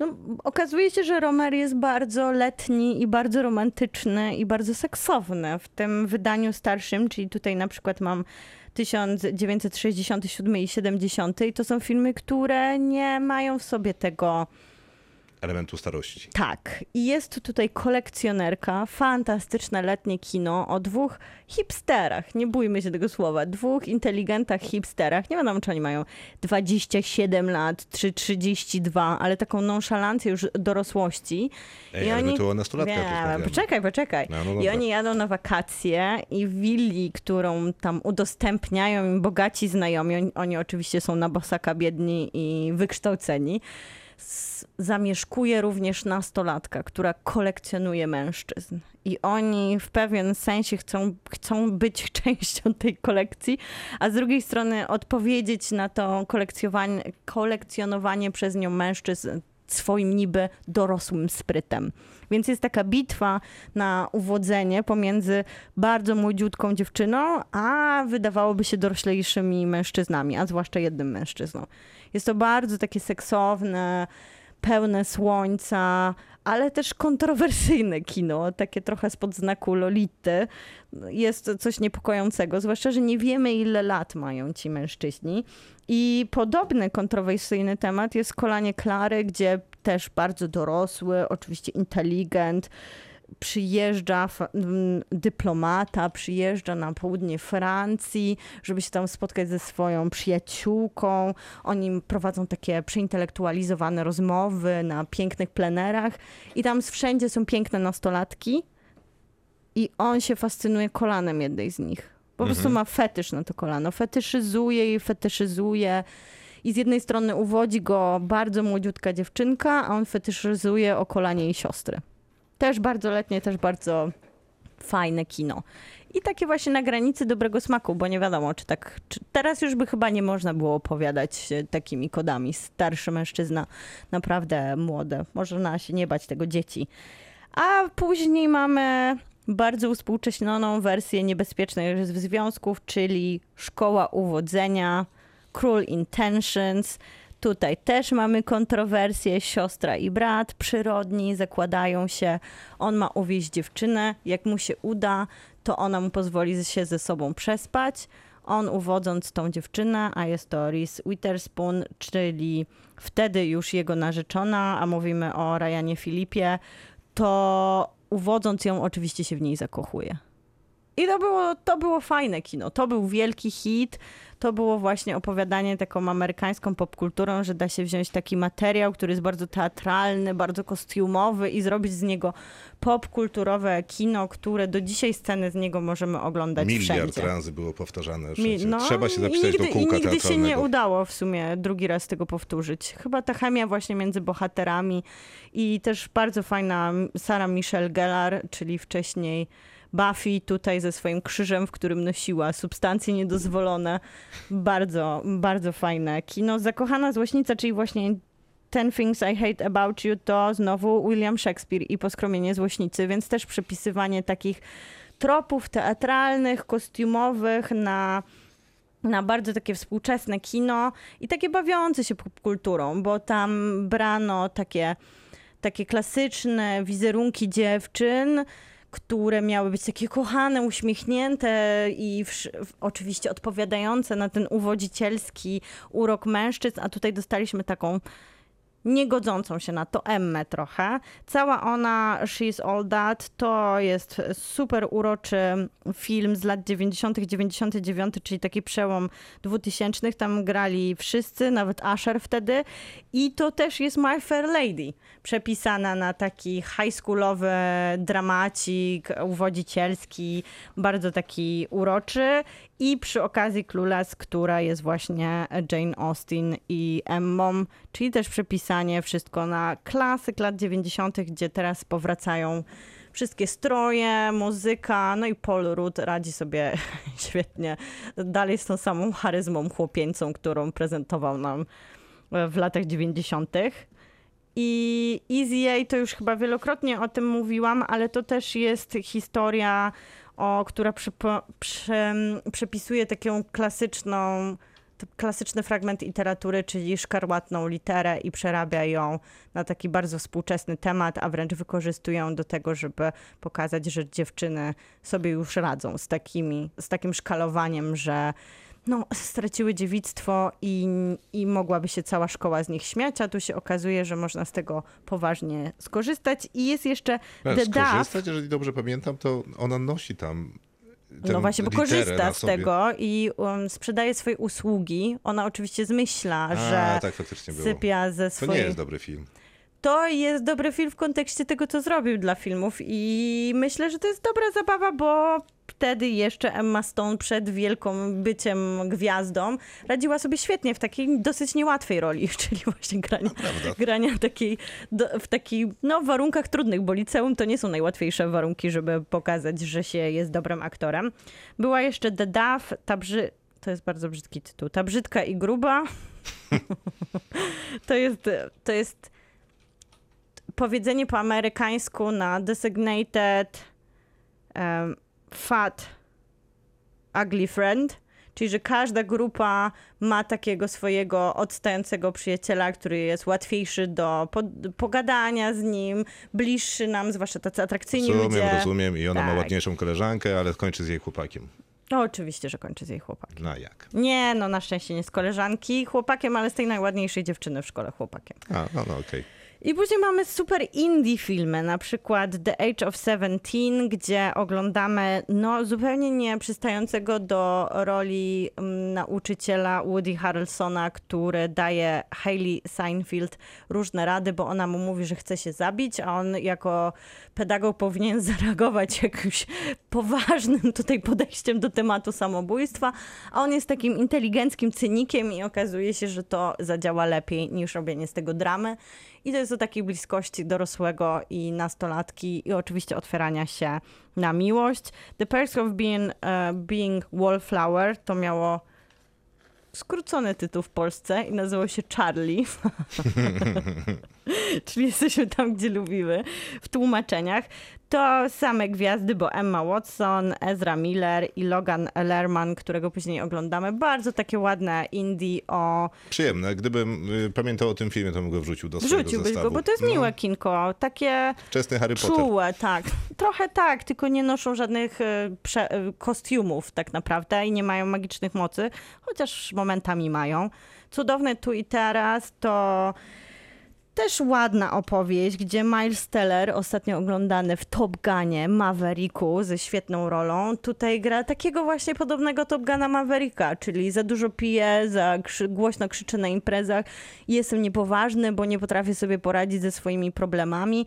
No, okazuje się, że Romer jest bardzo letni i bardzo romantyczny i bardzo seksowny w tym wydaniu starszym, czyli tutaj na przykład mam 1967 i 70 i to są filmy, które nie mają w sobie tego Elementu starości. tak. I jest tutaj kolekcjonerka, fantastyczne letnie kino o dwóch hipsterach, nie bójmy się tego słowa, dwóch inteligentach hipsterach. Nie wiadomo, czy oni mają 27 lat, czy 32, ale taką nonszalancję już dorosłości. Ej, I ale my oni... tu o nastolatkach Nie, rozmawiamy. poczekaj, poczekaj. No, no I oni jadą na wakacje i w willi, którą tam udostępniają im bogaci znajomi, oni, oni oczywiście są na bosaka biedni i wykształceni, zamieszkuje również nastolatka, która kolekcjonuje mężczyzn. I oni w pewien sensie chcą, chcą być częścią tej kolekcji, a z drugiej strony odpowiedzieć na to kolekcjonowanie, przez nią mężczyzn swoim niby dorosłym sprytem. Więc jest taka bitwa na uwodzenie pomiędzy bardzo młodziutką dziewczyną, a wydawałoby się doroślejszymi mężczyznami, a zwłaszcza jednym mężczyzną. Jest to bardzo takie seksowne, pełne słońca, ale też kontrowersyjne kino, takie trochę spod znaku Lolity. Jest coś niepokojącego, zwłaszcza, że nie wiemy ile lat mają ci mężczyźni. I podobny kontrowersyjny temat jest Kolanie Klary, gdzie też bardzo dorosły, oczywiście inteligent, przyjeżdża dyplomata, przyjeżdża na południe Francji, żeby się tam spotkać ze swoją przyjaciółką. Oni prowadzą takie przeintelektualizowane rozmowy na pięknych plenerach i tam wszędzie są piękne nastolatki i on się fascynuje kolanem jednej z nich. Po prostu ma fetysz na to kolano. Fetyszyzuje i fetyszyzuje. I z jednej strony uwodzi go bardzo młodziutka dziewczynka, a on fetyszyzuje o kolanie jej siostry. Też bardzo letnie, też bardzo fajne kino. I takie właśnie na granicy dobrego smaku, bo nie wiadomo, czy tak. Czy teraz już by chyba nie można było opowiadać e, takimi kodami. Starszy mężczyzna, naprawdę młode. Można się nie bać tego dzieci. A później mamy bardzo uspółcześnioną wersję niebezpiecznych związków, czyli szkoła uwodzenia, Cruel Intentions. Tutaj też mamy kontrowersję. Siostra i brat przyrodni zakładają się. On ma uwieźć dziewczynę. Jak mu się uda, to ona mu pozwoli się ze sobą przespać. On uwodząc tą dziewczynę, a jest to Reese Witherspoon, czyli wtedy już jego narzeczona, a mówimy o Ryanie Filipie, to uwodząc ją oczywiście się w niej zakochuje. I to było, to było fajne kino. To był wielki hit. To było właśnie opowiadanie taką amerykańską popkulturą, że da się wziąć taki materiał, który jest bardzo teatralny, bardzo kostiumowy i zrobić z niego popkulturowe kino, które do dzisiaj sceny z niego możemy oglądać Miliard wszędzie. razy było powtarzane wszędzie. Trzeba się zapisać nigdy, do kółka I nigdy się nie udało w sumie drugi raz tego powtórzyć. Chyba ta chemia właśnie między bohaterami i też bardzo fajna Sarah Michelle Gellar, czyli wcześniej Buffy tutaj ze swoim krzyżem, w którym nosiła substancje niedozwolone. Bardzo, bardzo fajne kino. Zakochana złośnica, czyli właśnie Ten Things I Hate About You to znowu William Shakespeare i Poskromienie Złośnicy, więc też przepisywanie takich tropów teatralnych, kostiumowych na, na bardzo takie współczesne kino i takie bawiące się popkulturą, bo tam brano takie, takie klasyczne wizerunki dziewczyn, które miały być takie kochane, uśmiechnięte i wsz- w- oczywiście odpowiadające na ten uwodzicielski urok mężczyzn, a tutaj dostaliśmy taką niegodzącą się na to Emmę trochę. Cała ona, She's All That, to jest super uroczy film z lat 90., 99, czyli taki przełom 2000. Tam grali wszyscy, nawet Asher wtedy. I to też jest My Fair Lady, przepisana na taki high schoolowy dramacik, uwodzicielski, bardzo taki uroczy. I przy okazji Clueless, która jest właśnie Jane Austen i Emmą, czyli też przepisanie wszystko na klasyk lat 90., gdzie teraz powracają wszystkie stroje, muzyka, no i Paul Rudd radzi sobie świetnie. Dalej z tą samą charyzmą chłopieńcą, którą prezentował nam w latach 90. I Easy A to już chyba wielokrotnie o tym mówiłam, ale to też jest historia, o, która przypo, prze, przepisuje taką klasyczną, klasyczny fragment literatury, czyli szkarłatną literę i przerabia ją na taki bardzo współczesny temat, a wręcz wykorzystuje ją do tego, żeby pokazać, że dziewczyny sobie już radzą z, takimi, z takim szkalowaniem, że no, straciły dziewictwo i, i mogłaby się cała szkoła z nich śmiać, a tu się okazuje, że można z tego poważnie skorzystać. I jest jeszcze The Duff. skorzystać, jeżeli dobrze pamiętam, to ona nosi tam No właśnie, bo korzysta z tego i um, sprzedaje swoje usługi. Ona oczywiście zmyśla, A, że tak sypia ze To swoich... nie jest dobry film. To jest dobry film w kontekście tego, co zrobił dla filmów i myślę, że to jest dobra zabawa, bo wtedy jeszcze Emma Stone przed wielką byciem gwiazdą radziła sobie świetnie w takiej dosyć niełatwej roli, czyli właśnie grania, grania takiej, do, w takiej, no warunkach trudnych, bo liceum to nie są najłatwiejsze warunki, żeby pokazać, że się jest dobrym aktorem. Była jeszcze The Duff, ta brzy... To jest bardzo brzydki tytuł. Ta brzydka i gruba. to jest, to jest powiedzenie po amerykańsku na designated um, fat ugly friend, czyli że każda grupa ma takiego swojego odstającego przyjaciela, który jest łatwiejszy do pod, pogadania z nim, bliższy nam, zwłaszcza tacy atrakcyjni Rozumiem, ludzie. rozumiem. I ona ma Tak. ładniejszą koleżankę, ale kończy z jej chłopakiem. No oczywiście, że kończy z jej chłopakiem. No jak? Nie, no na szczęście nie z koleżanki chłopakiem, ale z tej najładniejszej dziewczyny w szkole chłopakiem. A, no, no okej. I później mamy super indie filmy, na przykład The Age of Seventeen, gdzie oglądamy no, zupełnie nie przystającego do roli mm, nauczyciela Woody Harrelsona, który daje Hailey Seinfeld różne rady, bo ona mu mówi, że chce się zabić, a on jako pedagog powinien zareagować jakimś poważnym tutaj podejściem do tematu samobójstwa, a on jest takim inteligenckim cynikiem i okazuje się, że to zadziała lepiej niż robienie z tego dramy. I to jest o takiej bliskości dorosłego i nastolatki i oczywiście otwierania się na miłość. The Perks of Being, e, being Wallflower to miało skrócony tytuł w Polsce i nazywał się Charlie. Czyli jesteśmy tam, gdzie lubimy w tłumaczeniach. To same gwiazdy, bo Emma Watson, Ezra Miller i Logan Lerman, którego później oglądamy. Bardzo takie ładne indie o Przyjemne. Gdybym y, pamiętał o tym filmie, to bym go wrzucił do swojego Wrzuciłbyś zestawu. go, bo to jest No, miłe kinko. Takie Wczesny Harry Potter. czułe, tak. Trochę tak, tylko nie noszą żadnych e, prze, e, kostiumów tak naprawdę i nie mają magicznych mocy, chociaż momentami mają. Cudowne tu i teraz to też ładna opowieść, gdzie Miles Teller, ostatnio oglądany w Top Gunie, Mavericku, ze świetną rolą, tutaj gra takiego właśnie podobnego Top Guna Mavericka, czyli za dużo pije, za krzy- głośno krzyczy na imprezach, jestem niepoważny, bo nie potrafię sobie poradzić ze swoimi problemami.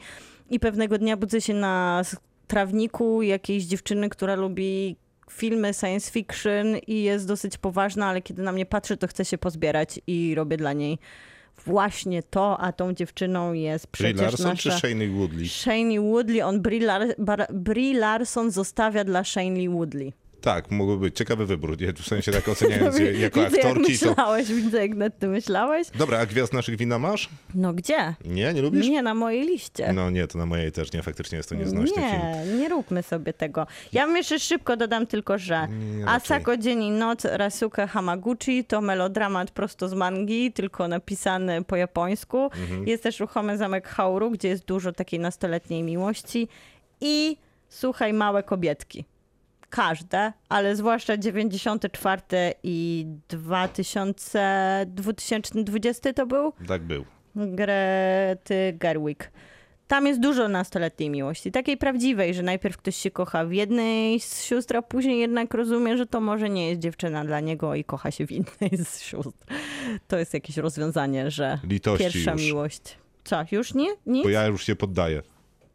I pewnego dnia budzę się na trawniku jakiejś dziewczyny, która lubi filmy science fiction i jest dosyć poważna, ale kiedy na mnie patrzy, to chce się pozbierać i robię dla niej właśnie to, a tą dziewczyną jest Brie przecież Larson czy nasza... Shailene Woodley? Shailene Woodley, on Brie, Lar- Brie Larson zostawia dla Shailene Woodley. Tak, mógłby być. Ciekawy wybór. Nie, w sensie tak oceniając je jako widzę, jak aktorki, to... myślałeś, widzę, jak nad tym myślałeś. Dobra, a gwiazd naszych wina masz? No gdzie? Nie, nie lubisz? Nie, na mojej liście. No nie, to na mojej też nie. Faktycznie jest to nieznośny film. Nie, nie róbmy sobie tego. Ja bym jeszcze szybko dodam tylko, że Nie. Asako Dzień i Noc Rasuke Hamaguchi to melodramat prosto z mangi, tylko napisany po japońsku. Mhm. Jest też Ruchomy Zamek Hauru, gdzie jest dużo takiej nastoletniej miłości. I Słuchaj Małe Kobietki. Każde, ale zwłaszcza 94 i 2000, 2020 to był? Tak był. Grety Gerwig. Tam jest dużo nastoletniej miłości, takiej prawdziwej, że najpierw ktoś się kocha w jednej z sióstr, a później jednak rozumie, że to może nie jest dziewczyna dla niego i kocha się w innej z sióstr. To jest jakieś rozwiązanie, że Litości pierwsza już. miłość. Co, już nie? Nic? Bo ja już się poddaję.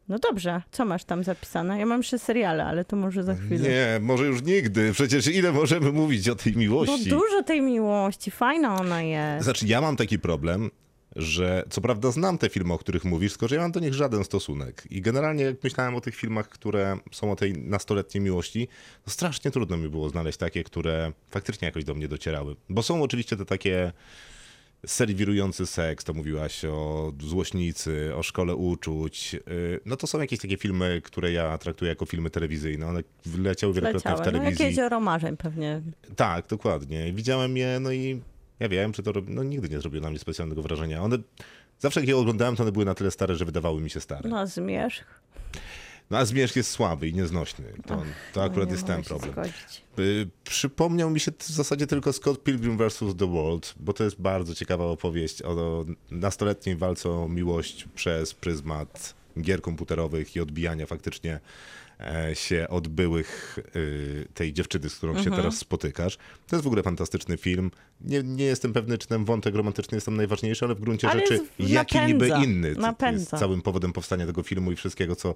No dobrze, co masz tam zapisane? Ja mam jeszcze seriale, ale to może za chwilę. Nie, może już nigdy. Przecież ile możemy mówić o tej No miłości? dużo tej miłości, fajna ona jest. Znaczy, ja mam taki problem, że co prawda znam te filmy, o których mówisz, tylko że ja mam do nich żaden stosunek. I generalnie jak myślałem o tych filmach, które są o tej nastoletniej miłości, to strasznie trudno mi było znaleźć takie, które faktycznie jakoś do mnie docierały. Bo są oczywiście te takie serwirujący seks, to mówiłaś o złośnicy, o szkole uczuć. Yy, No to są jakieś takie filmy, które ja traktuję jako filmy telewizyjne. One leciały wielokrotnie w Leciały. No telewizji. jakieś marzeń pewnie. Tak, dokładnie. Widziałem je, no i ja wiem, czy to robi, no nigdy nie zrobiło na mnie specjalnego wrażenia. One, zawsze jak je oglądałem, to one były na tyle stare, że wydawały mi się stare. No, No a zmierzch jest słaby i nieznośny. To, to akurat Nie jest ten problem. Y, Przypomniał mi się w zasadzie tylko Scott Pilgrim vs. The World, bo to jest bardzo ciekawa opowieść o nastoletniej walce o miłość przez pryzmat gier komputerowych i odbijania faktycznie się od byłych y, tej dziewczyny, z którą Mhm. się teraz spotykasz. To jest w ogóle fantastyczny film. Nie, nie jestem pewny, czy ten wątek romantyczny jest tam najważniejszy, ale w gruncie Ale rzeczy jest- jaki napędza, niby inny jest napędza. całym powodem powstania tego filmu i wszystkiego, co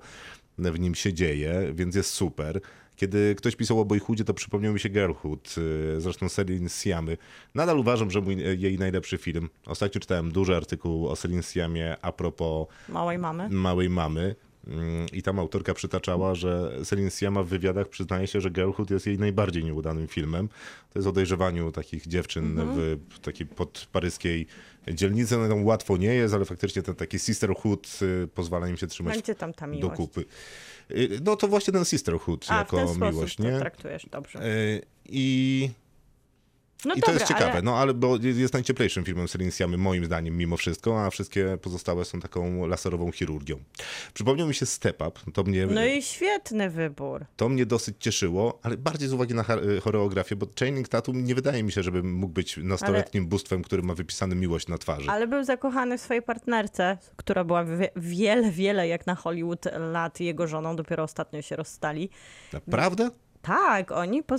w nim się dzieje, więc jest super. Kiedy ktoś pisał o Boyhoodzie, to przypomniał mi się Girlhood, y, zresztą Celine Siamy. Nadal uważam, że mój, jej najlepszy film. Ostatnio czytałem duży artykuł o Celine Siamie a propos Małej mamy. małej mamy. Mm, I tam autorka przytaczała, że Celine Sciamma w wywiadach przyznaje się, że Girlhood jest jej najbardziej nieudanym filmem. To jest o dojrzewaniu takich dziewczyn w takiej podparyskiej dzielnicy. No, tam łatwo nie jest, ale faktycznie ten taki sisterhood y, pozwala im się trzymać Będzie tam ta do miłość. kupy. Y, No to właśnie ten sisterhood A, w jako ten sposób miłość, to nie? traktujesz, dobrze. Y, I No I dobra, to jest ciekawe, ale- no ale bo jest najcieplejszym filmem serii Siamy, moim zdaniem, mimo wszystko, a wszystkie pozostałe są taką laserową chirurgią. Przypomniał mi się Step Up, to mnie, No i świetny wybór. to mnie dosyć cieszyło, ale bardziej z uwagi na choreografię, bo Channing Tatum nie wydaje mi się, żeby mógł być nastoletnim bóstwem, który ma wypisany miłość na twarzy. Ale był zakochany w swojej partnerce, która była wie, wiele, wiele jak na Hollywood lat jego żoną, dopiero ostatnio się rozstali. Naprawdę? Tak, oni po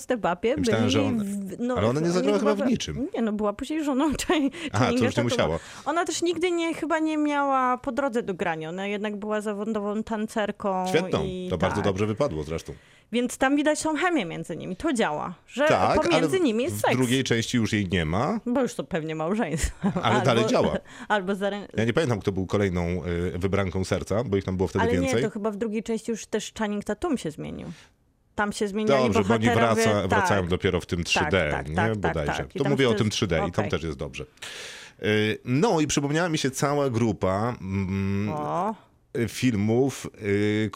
Myślałem, byli... że on- w- no, ale ona nie zagrała chyba w niczym. Nie, no była później żoną Chan- Aha, to już nie musiała. Ona też nigdy nie, chyba nie miała po drodze do grania. Ona jednak była zawodową tancerką. Świetną, i to bardzo tak. dobrze wypadło zresztą. Więc tam widać tą chemię między nimi. To działa, że Tak, ale pomiędzy w, nimi jest w seks. drugiej części już jej nie ma. Bo już to pewnie małżeństwo. Ale dalej działa. Albo zarę... Ja nie pamiętam, kto był kolejną y, wybranką serca, bo ich tam było wtedy Ale więcej. nie, to chyba w drugiej części już też Channing Tatum się zmienił. Tam się zmieniali Dobrze, bo oni wraca, wracają tak. dopiero w tym 3D, tak, nie? tak, tak, Bodajże. tak. To mówię o tym wtedy- 3D i tam też jest dobrze. Y, No i przypomniała mi się cała grupa mm, y, filmów y.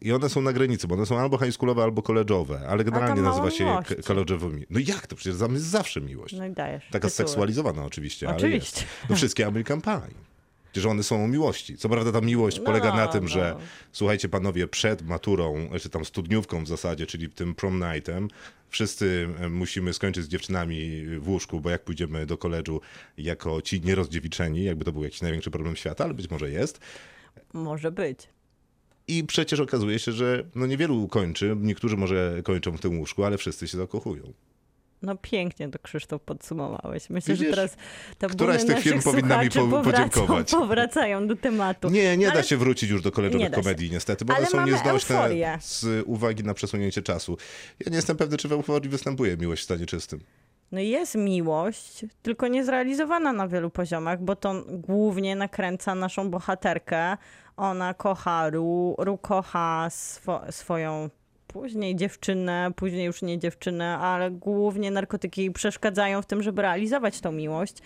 I one są na granicy, bo one są albo high schoolowe, albo koledżowe, ale generalnie nazywa się je miłości. k- koledżowymi. No jak to? Przecież tam jest zawsze miłość. no i dajesz. Taka tytuły. seksualizowana oczywiście, Oczywiście. No wszystkie American Pie. Przecież one są o miłości. Co prawda ta miłość No, polega na tym, no. że słuchajcie panowie, przed maturą, czy tam studniówką w zasadzie, czyli tym prom nightem, wszyscy e, musimy skończyć z dziewczynami w łóżku, bo jak pójdziemy do koledżu jako ci nierozdziewiczeni, jakby to był jakiś największy problem świata, ale być może jest. Może być. I przecież okazuje się, że no niewielu kończy, niektórzy może kończą w tym łóżku, ale wszyscy się zakochują. No pięknie to Krzysztof podsumowałeś. Myślę, Widzisz, że teraz te któraś z tych firm powinna mi po- powracają- podziękować. Powracają do tematu. Nie, nie da Ale- się wrócić już do da się. komedii niestety, bo one Ale są mamy nieznośne euforię. z uwagi na przesunięcie czasu. Ja nie jestem pewny, czy w euforii występuje miłość w stanie czystym. No i jest miłość, tylko niezrealizowana na wielu poziomach, bo to głównie nakręca naszą bohaterkę. Ona kocha Ru, Ru kocha swo, swoją później dziewczynę, później już nie dziewczynę, ale głównie narkotyki przeszkadzają w tym, żeby realizować tą miłość.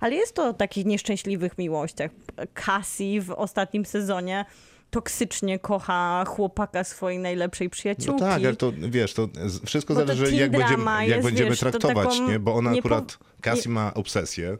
Ale jest to o takich nieszczęśliwych miłościach. Cassie w ostatnim sezonie toksycznie kocha chłopaka swojej najlepszej No przyjaciółki. tak, ale to wiesz, to wszystko Bo zależy jak będziemy, jak jest, będziemy wiesz, to traktować, nie? Bo ona akurat, Cassie ma obsesję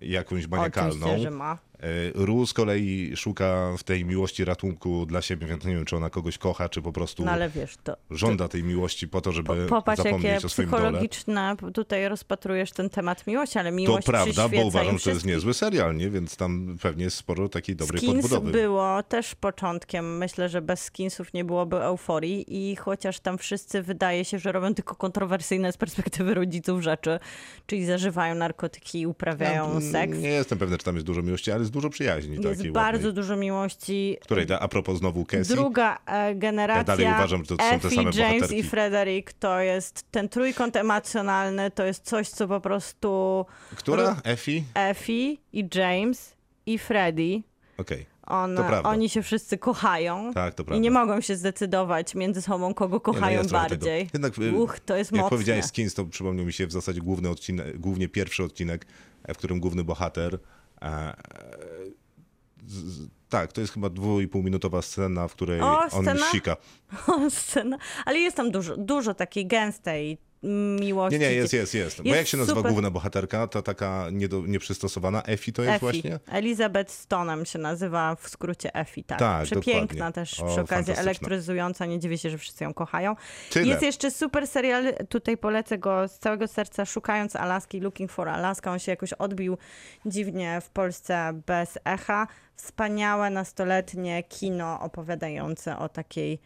jakąś maniakalną. Oczywiście, że ma. E, Ru z kolei szuka w tej miłości ratunku dla siebie, więc nie wiem, czy ona kogoś kocha, czy po prostu No ale wiesz, to, żąda tej miłości po to, żeby Popatrz, zapomnieć jakie o swoim dole. psychologiczne, tutaj rozpatrujesz ten temat miłości, ale To miłość prawda, bo uważam, że to jest niezły serial, nie? Więc tam pewnie jest sporo takiej dobrej Skins podbudowy. było też początkiem. Myślę, że bez skinsów nie byłoby euforii i chociaż tam wszyscy wydaje się, że robią tylko kontrowersyjne z perspektywy rodziców rzeczy, czyli zażywają narkotyki i uprawiają Ja, seks. Nie jestem pewny, czy tam jest dużo miłości, ale jest dużo przyjaźni Jest takiej bardzo ładnej. dużo miłości. Której, a propos znowu Cassie, Druga e, generacja, Ja dalej uważam, że to są te Effie, same James bohaterki. i Frederick, to jest ten trójkąt emocjonalny, to jest coś, co po prostu która? Effie? Effie i James i Freddy, Okej, on, To prawda. oni się wszyscy kochają tak, to i nie mogą się zdecydować między sobą, kogo Nie, no kochają jest trochę bardziej. Tego. Jednak, y, Uch, to jest jak mocne. powiedziałeś Skins, to przypomniał mi się w zasadzie główny odcinek, głównie pierwszy odcinek, w którym główny bohater z, z, tak, to jest chyba dwu i pół minutowa scena, w której O, on scena? sika. O, scena. Ale jest tam dużo, dużo takiej gęstej miłości. Nie, nie, jest, jest, jest. Bo Jest jak się nazywa super. główna bohaterka? Ta taka niedo, nieprzystosowana? Effie to jest Effie. właśnie? Elizabeth Stonem się nazywa w skrócie Effie, tak. Tak, Przepiękna dokładnie. też O, przy okazji, elektryzująca, nie dziwię się, że wszyscy ją kochają. Tyle. Jest jeszcze super serial, tutaj polecę go z całego serca, Szukając Alaski, Looking for Alaska. On się jakoś odbił dziwnie w Polsce bez echa. Wspaniałe nastoletnie kino opowiadające o takiej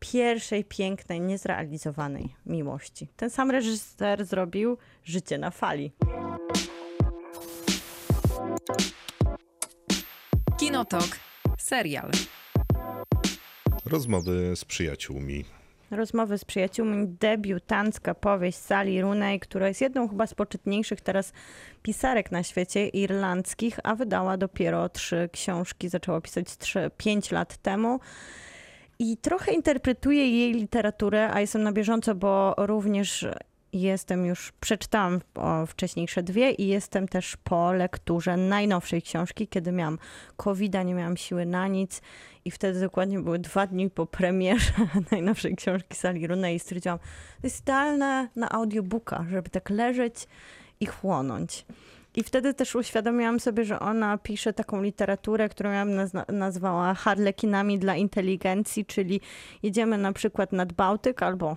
pierwszej, pięknej, niezrealizowanej miłości. Ten sam reżyser zrobił Życie na fali. Kinotok. Serial. Rozmowy z przyjaciółmi. Rozmowy z przyjaciółmi, debiutancka powieść Sally Rooney, która jest jedną chyba z poczytniejszych teraz pisarek na świecie irlandzkich, a wydała dopiero trzy książki, zaczęła pisać trzy, pięć lat temu. I trochę interpretuję jej literaturę, a jestem na bieżąco, bo również Jestem już, przeczytałam wcześniejsze dwie i jestem też po lekturze najnowszej książki, kiedy miałam covid nie miałam siły na nic i wtedy dokładnie były dwa dni po premierze najnowszej książki Sali Runej i stwierdziłam, to jest idealne na audiobooka, żeby tak leżeć i chłonąć. I wtedy też uświadomiłam sobie, że ona pisze taką literaturę, którą ja bym nazwała harlekinami dla inteligencji, czyli jedziemy na przykład nad Bałtyk albo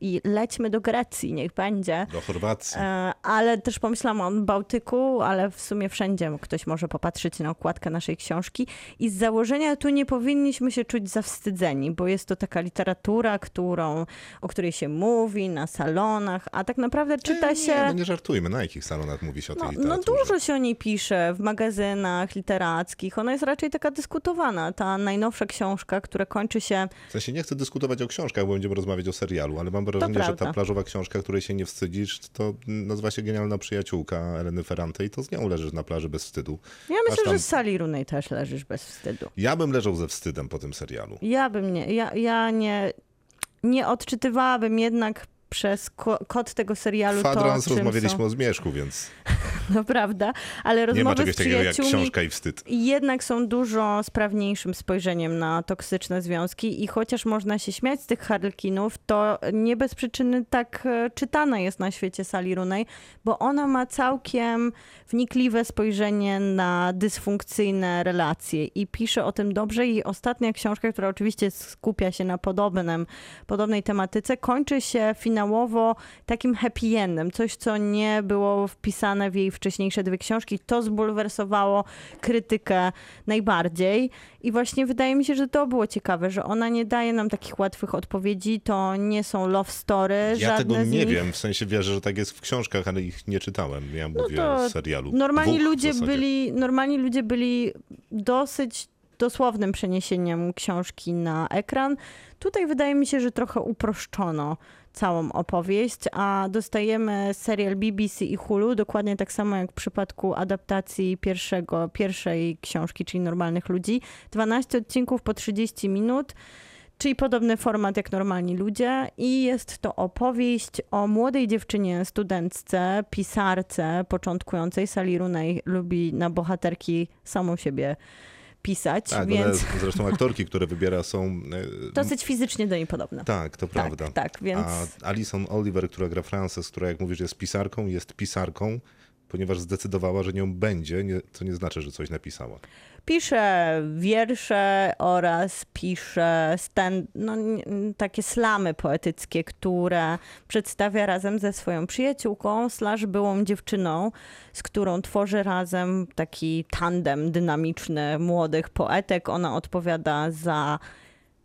i lećmy do Grecji, niech będzie. Do Chorwacji. E, Ale też pomyślałam o Bałtyku, ale w sumie wszędzie ktoś może popatrzeć na okładkę naszej książki. I z założenia tu nie powinniśmy się czuć zawstydzeni, bo jest to taka literatura, którą, o której się mówi na salonach, a tak naprawdę czyta nie, się. Nie, no nie żartujmy, na jakich salonach mówi się o tej No, no literaturze? dużo się o niej pisze w magazynach literackich. Ona jest raczej taka dyskutowana. Ta najnowsza książka, która kończy się W sensie nie chcę dyskutować o książkach, bo będziemy rozmawiać o serialu, ale mam wrażenie, że ta plażowa książka, której się nie wstydzisz, to nazywa się Genialna Przyjaciółka Eleny Ferrante i to z nią leżysz na plaży bez wstydu. Ja myślę, tam- że z Sali Runej też leżysz bez wstydu. Ja bym leżał ze wstydem po tym serialu. Ja bym nie, ja, ja nie, nie odczytywałabym jednak przez ko- kod tego serialu Kwadrans to, rozmawialiśmy są, o zmierzchu, więc no prawda, ale nie ma rozmowy czegoś takiego jak książka i wstyd. jednak są dużo sprawniejszym spojrzeniem na toksyczne związki i chociaż można się śmiać z tych harlekinów, to nie bez przyczyny tak e, czytana jest na świecie Sali Runej, bo ona ma całkiem wnikliwe spojrzenie na dysfunkcyjne relacje i pisze o tym dobrze i ostatnia książka, która oczywiście skupia się na podobnym, podobnej tematyce, kończy się finałowo takim happy endem, coś co nie było wpisane w jej wcześniejsze dwie książki. To zbulwersowało krytykę najbardziej i właśnie wydaje mi się, że to było ciekawe, że ona nie daje nam takich łatwych odpowiedzi, to nie są love story, Ja tego nie nich. wiem, w sensie wierzę, że tak jest w książkach, ale ich nie czytałem. Ja mówię to o serialu. Normalni Dwóch ludzie, byli, normalni ludzie byli dosyć dosłownym przeniesieniem książki na ekran. Tutaj wydaje mi się, że trochę uproszczono całą opowieść, a dostajemy serial BBC i Hulu, dokładnie tak samo jak w przypadku adaptacji pierwszego, pierwszej książki, czyli Normalnych Ludzi. 12 odcinków po 30 minut. Czyli podobny format jak normalni ludzie, i jest to opowieść o młodej dziewczynie, studentce, pisarce początkującej. Sali Runej lubi na bohaterki samą siebie pisać, Tak, więc one, zresztą aktorki, które wybiera są... e, dosyć fizycznie do niej podobne. Tak, to prawda. Tak, tak, więc A Alison Oliver, która gra Frances, która jak mówisz jest pisarką, jest pisarką, ponieważ zdecydowała, że nią będzie, nie, co nie znaczy, że coś napisała. Pisze wiersze oraz pisze stand, no, takie slamy poetyckie, które przedstawia razem ze swoją przyjaciółką slash byłą dziewczyną, z którą tworzy razem taki tandem dynamiczny młodych poetek. Ona odpowiada za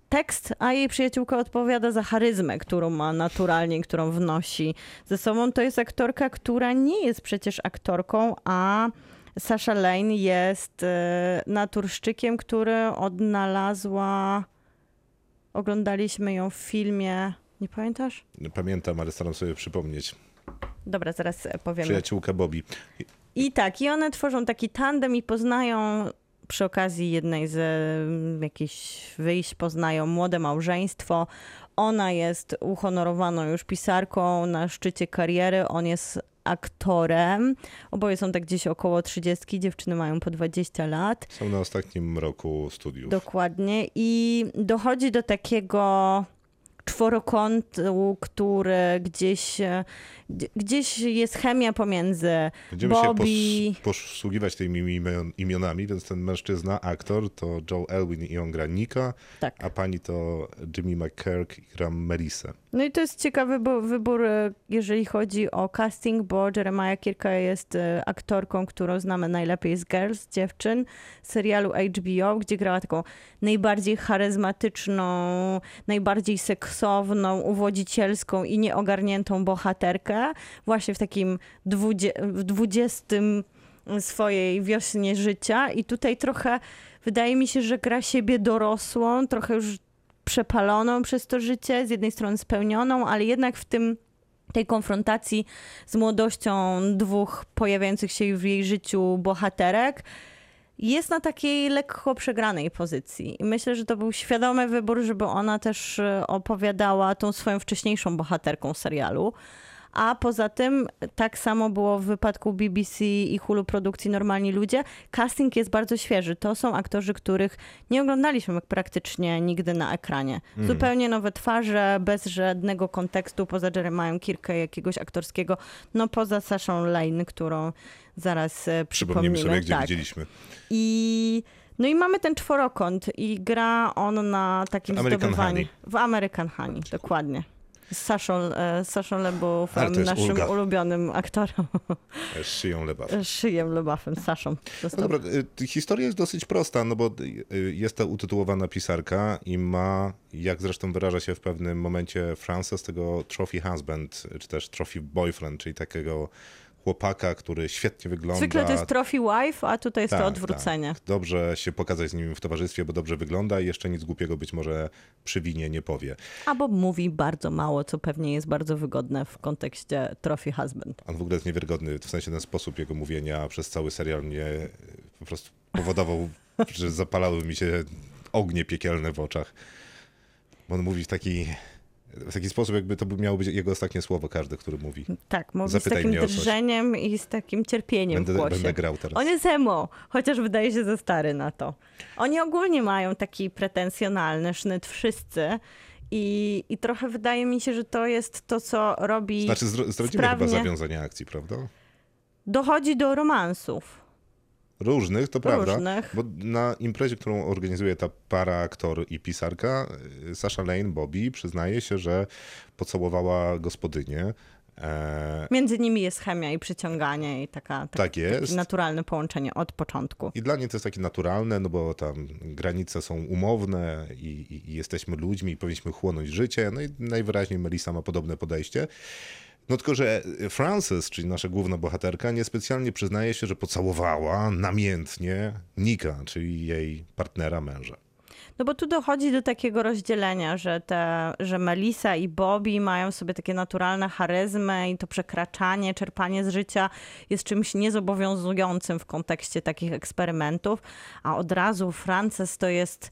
tekst, a jej przyjaciółka odpowiada za charyzmę, którą ma naturalnie, którą wnosi ze sobą. To jest aktorka, która nie jest przecież aktorką, a Sasha Lane jest e, naturszczykiem, który odnalazła. Oglądaliśmy ją w filmie. Nie pamiętasz? Pamiętam, ale staram sobie przypomnieć. Dobra, zaraz e, powiemy. Przyjaciółka Bobby. I tak, i one tworzą taki tandem i poznają przy okazji jednej z mm, jakichś wyjść, poznają młode małżeństwo. Ona jest uhonorowaną już pisarką na szczycie kariery, on jest aktorem. Oboje są tak gdzieś około 30, dziewczyny mają po 20 lat. Są na ostatnim roku studiów. Dokładnie. I dochodzi do takiego czworokątu, który gdzieś, e, gdzieś jest chemia pomiędzy Będziemy Bobby. się pos- posługiwać tymi imion- imionami, więc ten mężczyzna, aktor, to Joe Elwin i on gra Nika, Tak. a pani to Jimmy McKirk i gra Melisę. No i to jest ciekawy wybór, e, jeżeli chodzi o casting, bo Jeremiah Kirka jest e, aktorką, którą znamy najlepiej z Girls, dziewczyn, serialu HBO, gdzie grała taką najbardziej charyzmatyczną, najbardziej seksowną, uwodzicielską i nieogarniętą bohaterkę, właśnie w takim dwudzie- w dwudziestym swojej wiośnie życia i tutaj trochę wydaje mi się, że gra siebie dorosłą, trochę już przepaloną przez to życie, z jednej strony spełnioną, ale jednak w tym tej konfrontacji z młodością dwóch pojawiających się w jej życiu bohaterek jest na takiej lekko przegranej pozycji. I myślę, że to był świadomy wybór, żeby ona też e, opowiadała tą swoją wcześniejszą bohaterką serialu. A poza tym, tak samo było w wypadku BBC i Hulu produkcji Normalni Ludzie. Casting jest bardzo świeży. To są aktorzy, których nie oglądaliśmy praktycznie nigdy na ekranie. Zupełnie nowe twarze, bez żadnego kontekstu, poza Jeremiah Kirkę jakiegoś aktorskiego, no poza Saszą Lane, którą zaraz e, Przypomnijmy przypomnimy. sobie, gdzie Tak. widzieliśmy. I no i mamy ten czworokąt i gra on na takim American zdobywaniu. Honey. W American Honey, dokładnie. Z Saszą, e, z Saszą Lebowem, naszym ulga. ulubionym aktorem. Szyją lewa. Szyjem Lebafem, Saszą. No dobra, y, historia jest dosyć prosta, no bo y, jest to utytułowana pisarka i ma, jak zresztą wyraża się w pewnym momencie Frances, tego trophy husband, czy też trophy boyfriend, czyli takiego chłopaka, który świetnie wygląda. Zwykle to jest trophy wife, a tutaj jest to Tak, odwrócenie. Tak. Dobrze się pokazać z nim w towarzystwie, bo dobrze wygląda i jeszcze nic głupiego być może przy winie nie powie. Albo mówi bardzo mało, co pewnie jest bardzo wygodne w kontekście trophy husband. On w ogóle jest niewiarygodny, w sensie ten sposób jego mówienia przez cały serial mnie po prostu powodował, że zapalały mi się ognie piekielne w oczach. Bo on mówi w taki, w taki sposób, jakby to miało być jego ostatnie słowo każde, który mówi. Tak, mówi z Zapytaj takim o coś. drżeniem i z takim cierpieniem w Będę, głosie. będę grał teraz. On jest emo, chociaż wydaje się za stary na to. Oni ogólnie mają taki pretensjonalny sznyt wszyscy i, i trochę wydaje mi się, że to jest to, co robi... Znaczy, zdradzimy sprawnie. chyba zawiązanie akcji, prawda? Dochodzi do romansów. Różnych, to prawda. Różnych. Bo na imprezie, którą organizuje ta para, aktor i pisarka, y, Sasha Lane, Bobby, przyznaje się, że pocałowała gospodynię. E, Między nimi jest chemia i przyciąganie i taka, tak, Tak jest. takie naturalne połączenie od początku. I dla niej to jest takie naturalne, no bo tam granice są umowne i, i, i jesteśmy ludźmi i powinniśmy chłonąć życie. No i najwyraźniej Melissa ma podobne podejście. No tylko, że Frances, czyli nasza główna bohaterka, niespecjalnie przyznaje się, że pocałowała namiętnie Nika, czyli jej partnera męża. No bo tu dochodzi do takiego rozdzielenia, że, te, że Melissa i Bobby mają sobie takie naturalne charyzmy i to przekraczanie, czerpanie z życia jest czymś niezobowiązującym w kontekście takich eksperymentów, a od razu Frances to jest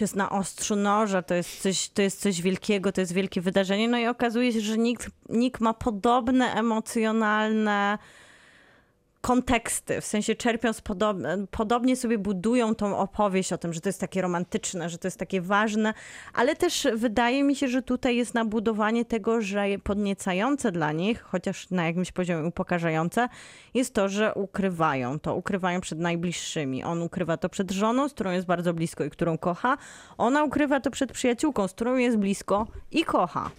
to jest na ostrzu noża, to jest, coś, to jest coś wielkiego, to jest wielkie wydarzenie. No i okazuje się, że Nick, Nick ma podobne emocjonalne konteksty, w sensie czerpią z podobne, podobnie sobie budują tą opowieść o tym, że to jest takie romantyczne, że to jest takie ważne, ale też wydaje mi się, że tutaj jest nabudowanie tego, że podniecające dla nich, chociaż na jakimś poziomie upokarzające, jest to, że ukrywają to, ukrywają przed najbliższymi. On ukrywa to przed żoną, z którą jest bardzo blisko i którą kocha, ona ukrywa to przed przyjaciółką, z którą jest blisko i kocha.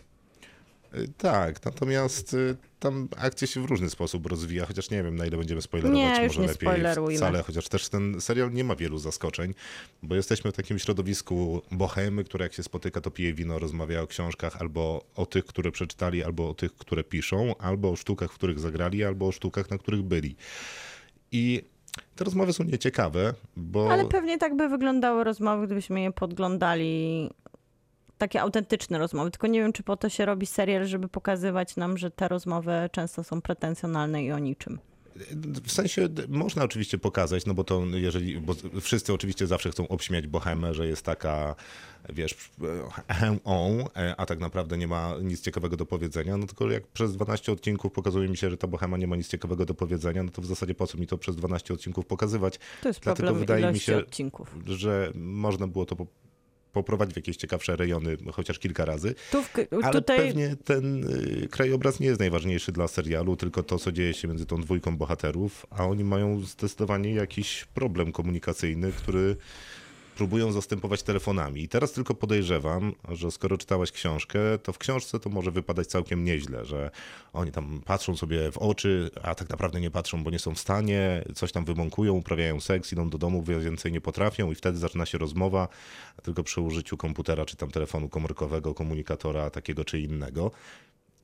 Y, Tak, natomiast y, tam akcja się w różny sposób rozwija, chociaż nie wiem na ile będziemy spoilerować, Nie, może nie lepiej spoilerujmy. wcale, chociaż też ten serial nie ma wielu zaskoczeń, bo jesteśmy w takim środowisku bohemy, które jak się spotyka to pije wino, rozmawia o książkach albo o tych, które przeczytali, albo o tych, które piszą, albo o sztukach, w których zagrali, albo o sztukach, na których byli. I te rozmowy są nieciekawe, bo... Ale pewnie tak by wyglądały rozmowy, gdybyśmy je podglądali. Takie autentyczne rozmowy. Tylko nie wiem, czy po to się robi serial, żeby pokazywać nam, że te rozmowy często są pretensjonalne i o niczym. W sensie można oczywiście pokazać, no bo to jeżeli, bo wszyscy oczywiście zawsze chcą obśmiać Bohemę, że jest taka, wiesz, on, e, a tak naprawdę nie ma nic ciekawego do powiedzenia, no tylko jak przez 12 odcinków pokazuje mi się, że ta Bohema nie ma nic ciekawego do powiedzenia, no to w zasadzie po co mi to przez 12 odcinków pokazywać? To jest Dlatego problem wydaje mi się, odcinków. że można było to poprowadzić w jakieś ciekawsze rejony, chociaż kilka razy. Tu w, Ale tutaj pewnie ten y, krajobraz nie jest najważniejszy dla serialu, tylko to, co dzieje się między tą dwójką bohaterów, a oni mają zdecydowanie jakiś problem komunikacyjny, który próbują zastępować telefonami. I teraz tylko podejrzewam, że skoro czytałaś książkę, to w książce to może wypadać całkiem nieźle, że oni tam patrzą sobie w oczy, a tak naprawdę nie patrzą, bo nie są w stanie, coś tam wymąkują, uprawiają seks, idą do domu, więcej nie potrafią i wtedy zaczyna się rozmowa, tylko przy użyciu komputera czy tam telefonu komórkowego, komunikatora takiego czy innego.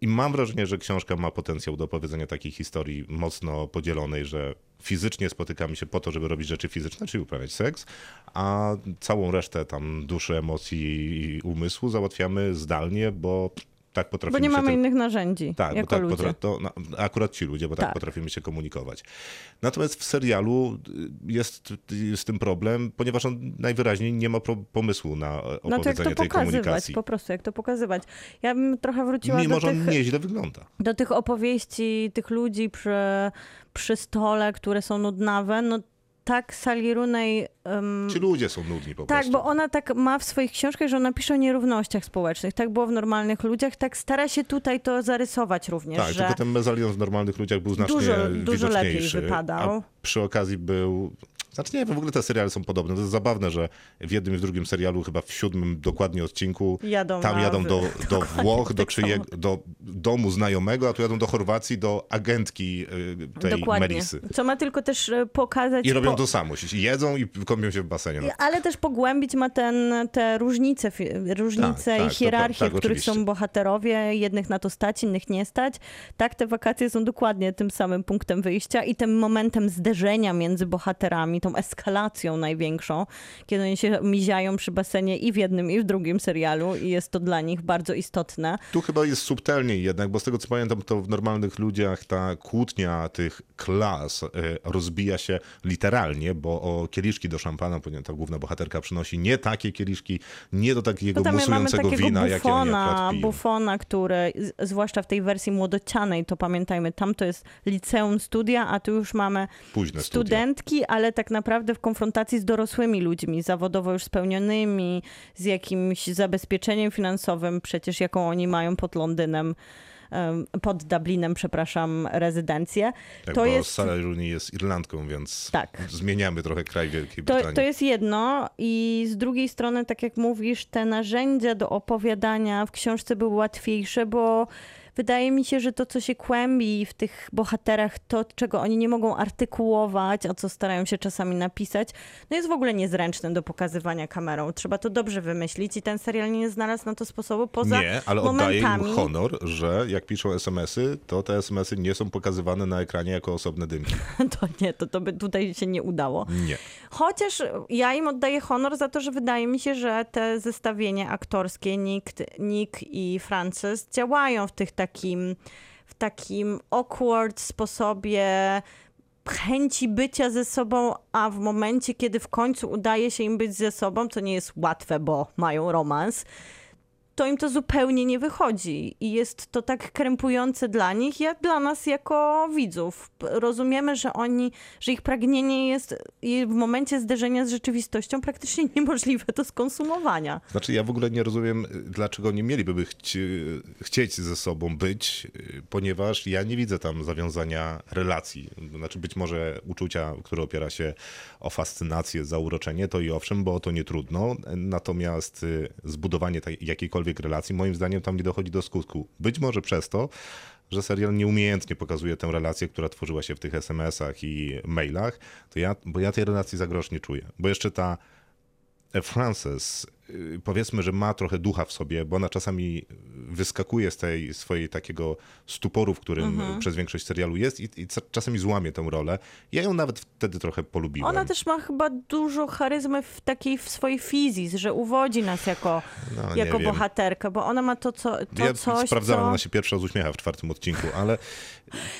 I mam wrażenie, że książka ma potencjał do opowiedzenia takiej historii mocno podzielonej, że fizycznie spotykamy się po to, żeby robić rzeczy fizyczne, czyli uprawiać seks, a całą resztę tam duszy, emocji i umysłu załatwiamy zdalnie, bo tak Bo potrafimy nie się mamy innych narzędzi tak, bo jako tak ludzie. to, no, akurat ci ludzie, bo tak, Tak. potrafimy się komunikować. Natomiast w serialu y, jest z tym problem, ponieważ on najwyraźniej nie ma pomysłu na e, No to jak opowiedzenie to tej pokazywać, komunikacji. po prostu jak to pokazywać. Ja bym trochę wróciła Mimo, do że tych, nieźle wygląda. do tych opowieści tych ludzi przy, przy stole, które są nudnawe, no tak Sally Rooney... em, Ci ludzie są nudni po tak, prostu. bo ona tak ma w swoich książkach, że ona pisze o nierównościach społecznych. Tak było w normalnych ludziach, tak stara się tutaj to zarysować również, Tak, że tylko ten mezalion w normalnych ludziach był znacznie Dużo- dużo lepiej wypadał. A przy okazji był... Znaczy nie w ogóle te seriale są podobne. To jest zabawne, że w jednym i w drugim serialu, chyba w siódmym dokładnie odcinku, Jadą tam jadą do, do Włoch, do, tak czyjego, do domu znajomego, a tu jadą do Chorwacji, do agentki y, tej Dokładnie. Melisy. Co ma tylko też e, pokazać... I robią po- to samo. Jedzą i kąpią się w basenie. No, Ale też pogłębić ma ten, te różnice, różnice Tak, tak, i to hierarchie, pra- tak, w których oczywiście. są bohaterowie. Jednych na to stać, innych nie stać. Tak, te wakacje są dokładnie tym samym punktem wyjścia i tym momentem zderzenia między bohaterami, tą eskalacją największą, kiedy oni się miziają przy basenie i w jednym, i w drugim serialu i jest to dla nich bardzo istotne. Tu chyba jest subtelniej jednak, bo z tego co pamiętam, to w normalnych ludziach ta kłótnia tych klas e, rozbija się literalnie, bo o kieliszki do szampana, ponieważ ta główna bohaterka przynosi nie takie kieliszki, nie do takiego mamy musującego wina, jakie oni bufona, akurat piją. bufona, który, zwłaszcza w tej wersji młodocianej, to pamiętajmy, tam to jest liceum studia, a tu już mamy Późne studia. studentki, ale tak naprawdę w konfrontacji z dorosłymi ludźmi, zawodowo już spełnionymi, z jakimś zabezpieczeniem finansowym, przecież jaką oni mają pod Londynem, em, pod Dublinem, przepraszam, rezydencję. Tak, to bo jest... Sarah Rooney jest Irlandką, więc Tak. zmieniamy trochę kraj Wielkiej To, Brytanii. to jest jedno i z drugiej strony, tak jak mówisz, te narzędzia do opowiadania w książce były łatwiejsze, bo wydaje mi się, że to, co się kłębi w tych bohaterach, to, czego oni nie mogą artykułować, a co starają się czasami napisać, no jest w ogóle niezręczne do pokazywania kamerą. Trzeba to dobrze wymyślić i ten serial nie znalazł na to sposobu poza Nie, ale oddaję im honor, że jak piszą SMS-y, to te SMS-y nie są pokazywane na ekranie jako osobne dymki. To nie, to, to by tutaj się nie udało. Nie. Chociaż ja im oddaję honor za to, że wydaje mi się, że te zestawienia aktorskie Nick, Nick i Frances działają w tych takim, w takim awkward sposobie chęci bycia ze sobą, a w momencie, kiedy w końcu udaje się im być ze sobą, co nie jest łatwe, bo mają romans, to im to zupełnie nie wychodzi i jest to tak krępujące dla nich, jak dla nas jako widzów. Rozumiemy, że oni, że ich pragnienie jest w momencie zderzenia z rzeczywistością praktycznie niemożliwe do skonsumowania. Znaczy, ja w ogóle nie rozumiem, y, dlaczego nie mieliby chci, chcieć ze sobą być, y, ponieważ ja nie widzę tam zawiązania relacji. Znaczy, być może uczucia, które opiera się o fascynację, zauroczenie, to i owszem, bo to nie trudno. Natomiast y, zbudowanie tej, jakiejkolwiek relacji, moim zdaniem, tam nie dochodzi do skutku. Być może przez to, że serial nieumiejętnie pokazuje tę relację, która tworzyła się w tych SMS-ach i mailach, to ja, bo ja tej relacji za grosz nie czuję. Bo jeszcze ta Frances, y, powiedzmy, że ma trochę ducha w sobie, bo ona czasami wyskakuje z tej swojej takiego stuporu, w którym Mhm. przez większość serialu jest i, i czasami złamie tę rolę. Ja ją nawet wtedy trochę polubiłem. Ona też ma chyba dużo charyzmy w takiej w swojej fizis, że uwodzi nas jako, No, jako wiem. bohaterkę, bo ona ma to, co, to ja coś, sprawdzałem, co... ona się pierwsza uśmiecha w czwartym odcinku, ale to,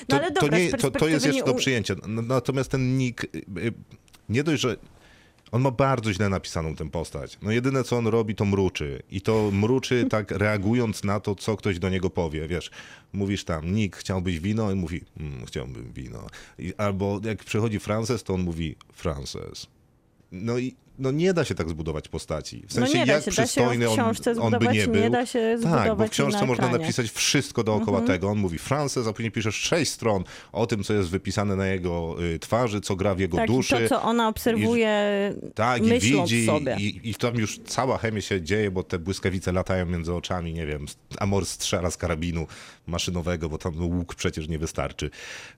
No ale dobra, to, z nie, to, to jest jeszcze do przyjęcia. Natomiast ten Nick, y, y, nie dość, że on ma bardzo źle napisaną tę postać. No jedyne, co on robi, to mruczy. I to mruczy tak reagując na to, co ktoś do niego powie. Wiesz, mówisz tam, Nick, chciałbyś wino? I mówi, mm, chciałbym wino. I, albo jak przychodzi Frances, to on mówi, Frances. No i no nie da się tak zbudować postaci. W No sensie, nie da jak się, przystojny w książce on, on by zbudować, nie nie był. da się tak, bo w książce na można napisać wszystko dookoła tego. On mówi Frances, a później piszesz sześć stron o tym, co jest wypisane na jego y, twarzy, co gra w jego Tak, i duszy. to, co ona obserwuje, Tak, i widzi, sobie. i, i tam już cała chemia się dzieje, bo te błyskawice latają między oczami, nie wiem, Amor strzela z karabinu maszynowego, bo tam łuk przecież nie wystarczy.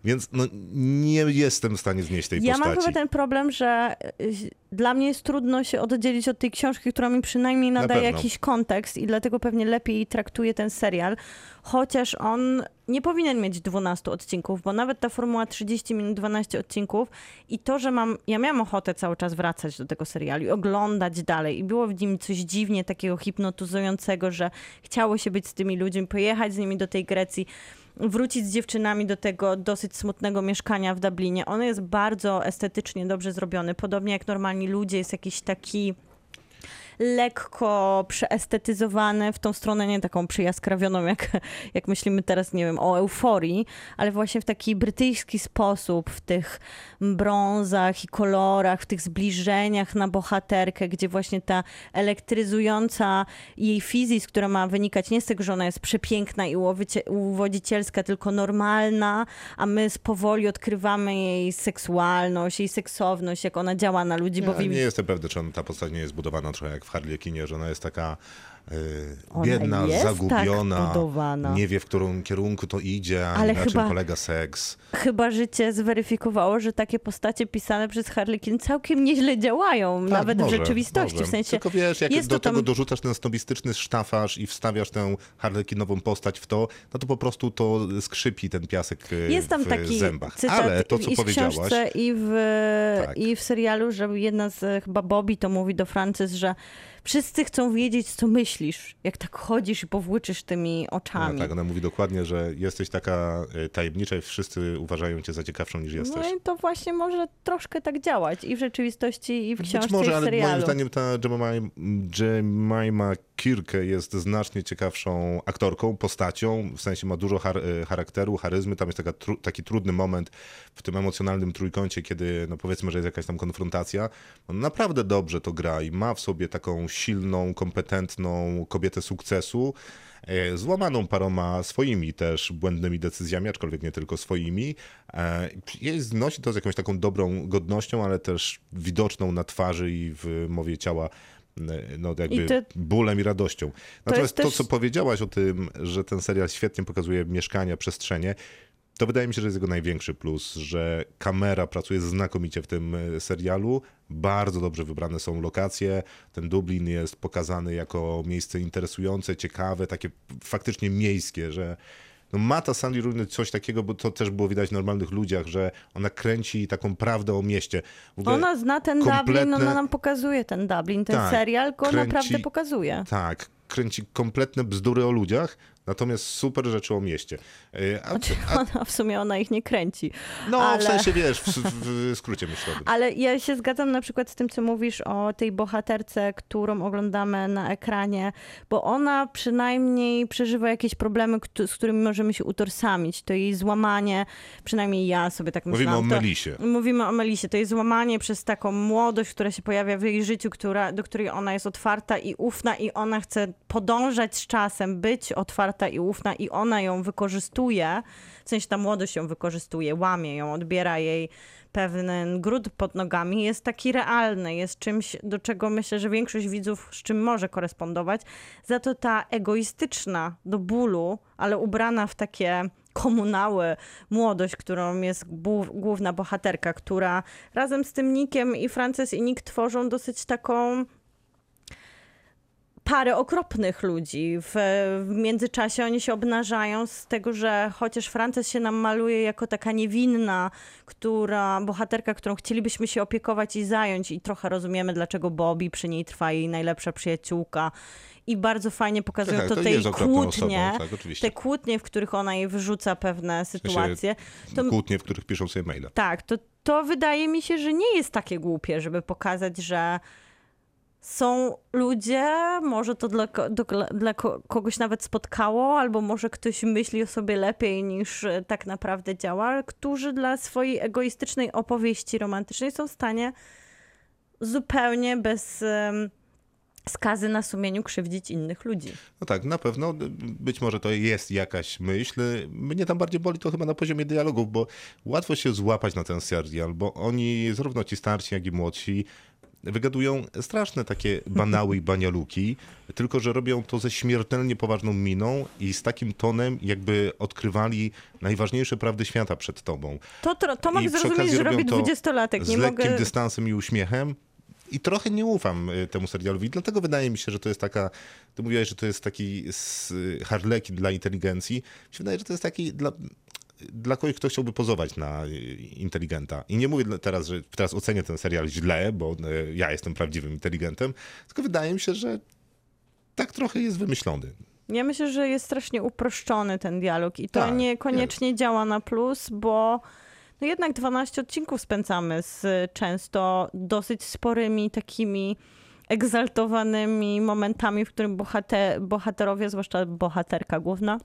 Więc no, nie jestem w stanie znieść tej Ja postaci. mam chyba ten problem, że y, dla mnie jest trudno się oddzielić od tej książki, która mi przynajmniej Na nadaje pewno. jakiś kontekst i dlatego pewnie lepiej traktuję ten serial, chociaż on nie powinien mieć 12 odcinków, bo nawet ta formuła 30 minut, 12 odcinków i to, że mam, ja miałam ochotę cały czas wracać do tego serialu i oglądać dalej i było w nim coś dziwnie takiego hipnotyzującego, że chciało się być z tymi ludźmi, pojechać z nimi do tej Grecji, wrócić z dziewczynami do tego dosyć smutnego mieszkania w Dublinie. Ono jest bardzo estetycznie dobrze zrobiony, podobnie jak normalni ludzie, jest jakiś taki lekko przeestetyzowane w tą stronę, nie taką przyjaskrawioną, jak, jak myślimy teraz, nie wiem, o euforii, ale właśnie w taki brytyjski sposób, w tych brązach i kolorach, w tych zbliżeniach na bohaterkę, gdzie właśnie ta elektryzująca jej fizis, która ma wynikać nie z tego, że ona jest przepiękna i uwodzicielska, tylko normalna, a my powoli odkrywamy jej seksualność, jej seksowność, jak ona działa na ludzi, bo w nie jestem pewny, czy on, ta postać nie jest budowana trochę jak w Harlekinie, że ona jest taka Ona biedna, tak zagubiona, budowana. nie wie w którym kierunku to idzie, Ale na chyba- czym polega seks. chyba życie zweryfikowało, że takie postacie pisane przez Harlequin całkiem nieźle działają, Tak, nawet może, w rzeczywistości. może. W sensie Tylko wiesz, jak jest do to tam- tego dorzucasz ten snobistyczny sztafaż i wstawiasz tę harlekinową postać w to, no to po prostu to skrzypi ten piasek e, jest tam w taki zębach. cytat Ale to, co i w powiedziałaś, i w, Tak. i w serialu, że jedna z, chyba Bobby to mówi do Frances, że wszyscy chcą wiedzieć, co myślisz, jak tak chodzisz i powłóczysz tymi no, oczami. tak, ona mówi dokładnie, że jesteś taka e, tajemnicza i wszyscy uważają cię za ciekawszą niż jesteś. No i to właśnie może troszkę tak działać i w rzeczywistości, i w książce, Być może, i w ale serialu. moim zdaniem ta Jemima, Jemima Kirke jest znacznie ciekawszą aktorką, postacią, w sensie ma dużo e, charakteru, charyzmy, tam jest taka, tru taki trudny moment w tym emocjonalnym trójkącie, kiedy no powiedzmy, że jest jakaś tam konfrontacja. On naprawdę dobrze to gra i ma w sobie taką silną, kompetentną kobietę sukcesu, e, złamaną paroma swoimi też błędnymi decyzjami, aczkolwiek nie tylko swoimi. E, Jej znosi to z jakąś taką dobrą godnością, ale też widoczną na twarzy i w mowie ciała e, no, jakby I te- bólem i radością. Natomiast to, też- co powiedziałaś o tym, że ten serial świetnie pokazuje mieszkania, przestrzenie, to wydaje mi się, że jest jego największy plus, że kamera pracuje znakomicie w tym e, serialu. Bardzo dobrze wybrane są lokacje. Ten Dublin jest pokazany jako miejsce interesujące, ciekawe, takie faktycznie miejskie, że no ma ta Sandy Rooney coś takiego, bo to też było widać w normalnych ludziach, że ona kręci taką prawdę o mieście. Ona zna ten Dublin, kompletne- ona nam pokazuje ten Dublin, ten Tak, serial go kręci- naprawdę pokazuje. Tak, kręci kompletne bzdury o ludziach, natomiast super rzeczy o mieście. E, A, Znaczy, ona, w sumie ona ich nie kręci. no, ale- w sensie, wiesz, w, w skrócie myślowym. Ale ja się zgadzam na przykład z tym, co mówisz o tej bohaterce, którą oglądamy na ekranie, bo ona przynajmniej przeżywa jakieś problemy, z którymi możemy się utożsamić. To jej złamanie, przynajmniej ja sobie tak Mówimy myślałam. o to- Melisie. Mówimy o Melisie. To jest złamanie przez taką młodość, która się pojawia w jej życiu, która, do której ona jest otwarta i ufna i ona chce podążać z czasem, być otwarta i ufna i ona ją wykorzystuje. W sensie ta młodość ją wykorzystuje, łamie ją, odbiera jej pewien gród pod nogami. Jest taki realny, jest czymś, do czego myślę, że większość widzów z czym może korespondować. Za to ta egoistyczna do bólu, ale ubrana w takie komunały, młodość, którą jest głów- główna bohaterka, która razem z tym Nikiem i Frances i Nick tworzą dosyć taką parę okropnych ludzi. W, w międzyczasie oni się obnażają z tego, że chociaż Frances się nam maluje jako taka niewinna, która, bohaterka, którą chcielibyśmy się opiekować i zająć i trochę rozumiemy, dlaczego Bobby przy niej trwa jej najlepsza przyjaciółka. I bardzo fajnie pokazują Tak, to, to te jest jej okropną kłótnie, osobą, tak, te kłótnie, w których ona jej wyrzuca pewne sytuacje. To, Kłótnie, w których piszą sobie maile. tak, to, to wydaje mi się, że nie jest takie głupie, żeby pokazać, że są ludzie, może to dla, do, dla ko- kogoś nawet spotkało, albo może ktoś myśli o sobie lepiej niż e, tak naprawdę działa, którzy dla swojej egoistycznej opowieści romantycznej są w stanie zupełnie bez em, skazy na sumieniu krzywdzić innych ludzi. No tak, na pewno. Być może to jest jakaś myśl. Mnie tam bardziej boli to chyba na poziomie dialogów, bo łatwo się złapać na ten serial, bo oni, zarówno ci starsi, jak i młodsi, wygadują straszne takie banały i banialuki, tylko że robią to ze śmiertelnie poważną miną i z takim tonem, jakby odkrywali najważniejsze prawdy świata przed tobą. To, to, to I mogę przy zrozumieć, że robi dwudziestolatek. Z Nie lekkim mogę... dystansem i uśmiechem. i trochę nie ufam y, temu serialowi. Dlatego wydaje mi się, że to jest taka. Ty mówiłeś, że to jest taki harlekin dla inteligencji. Mi się wydaje, że to jest taki dla. Dla kogoś, kto chciałby pozować na y, inteligenta. I nie mówię teraz, że teraz ocenię ten serial źle, bo y, ja jestem prawdziwym inteligentem, tylko wydaje mi się, że tak trochę jest wymyślony. Ja myślę, że jest strasznie uproszczony ten dialog i to Tak, niekoniecznie działa na plus, bo no jednak 12 odcinków spędzamy z często dosyć sporymi takimi egzaltowanymi momentami, w którym bohater, bohaterowie, zwłaszcza bohaterka główna,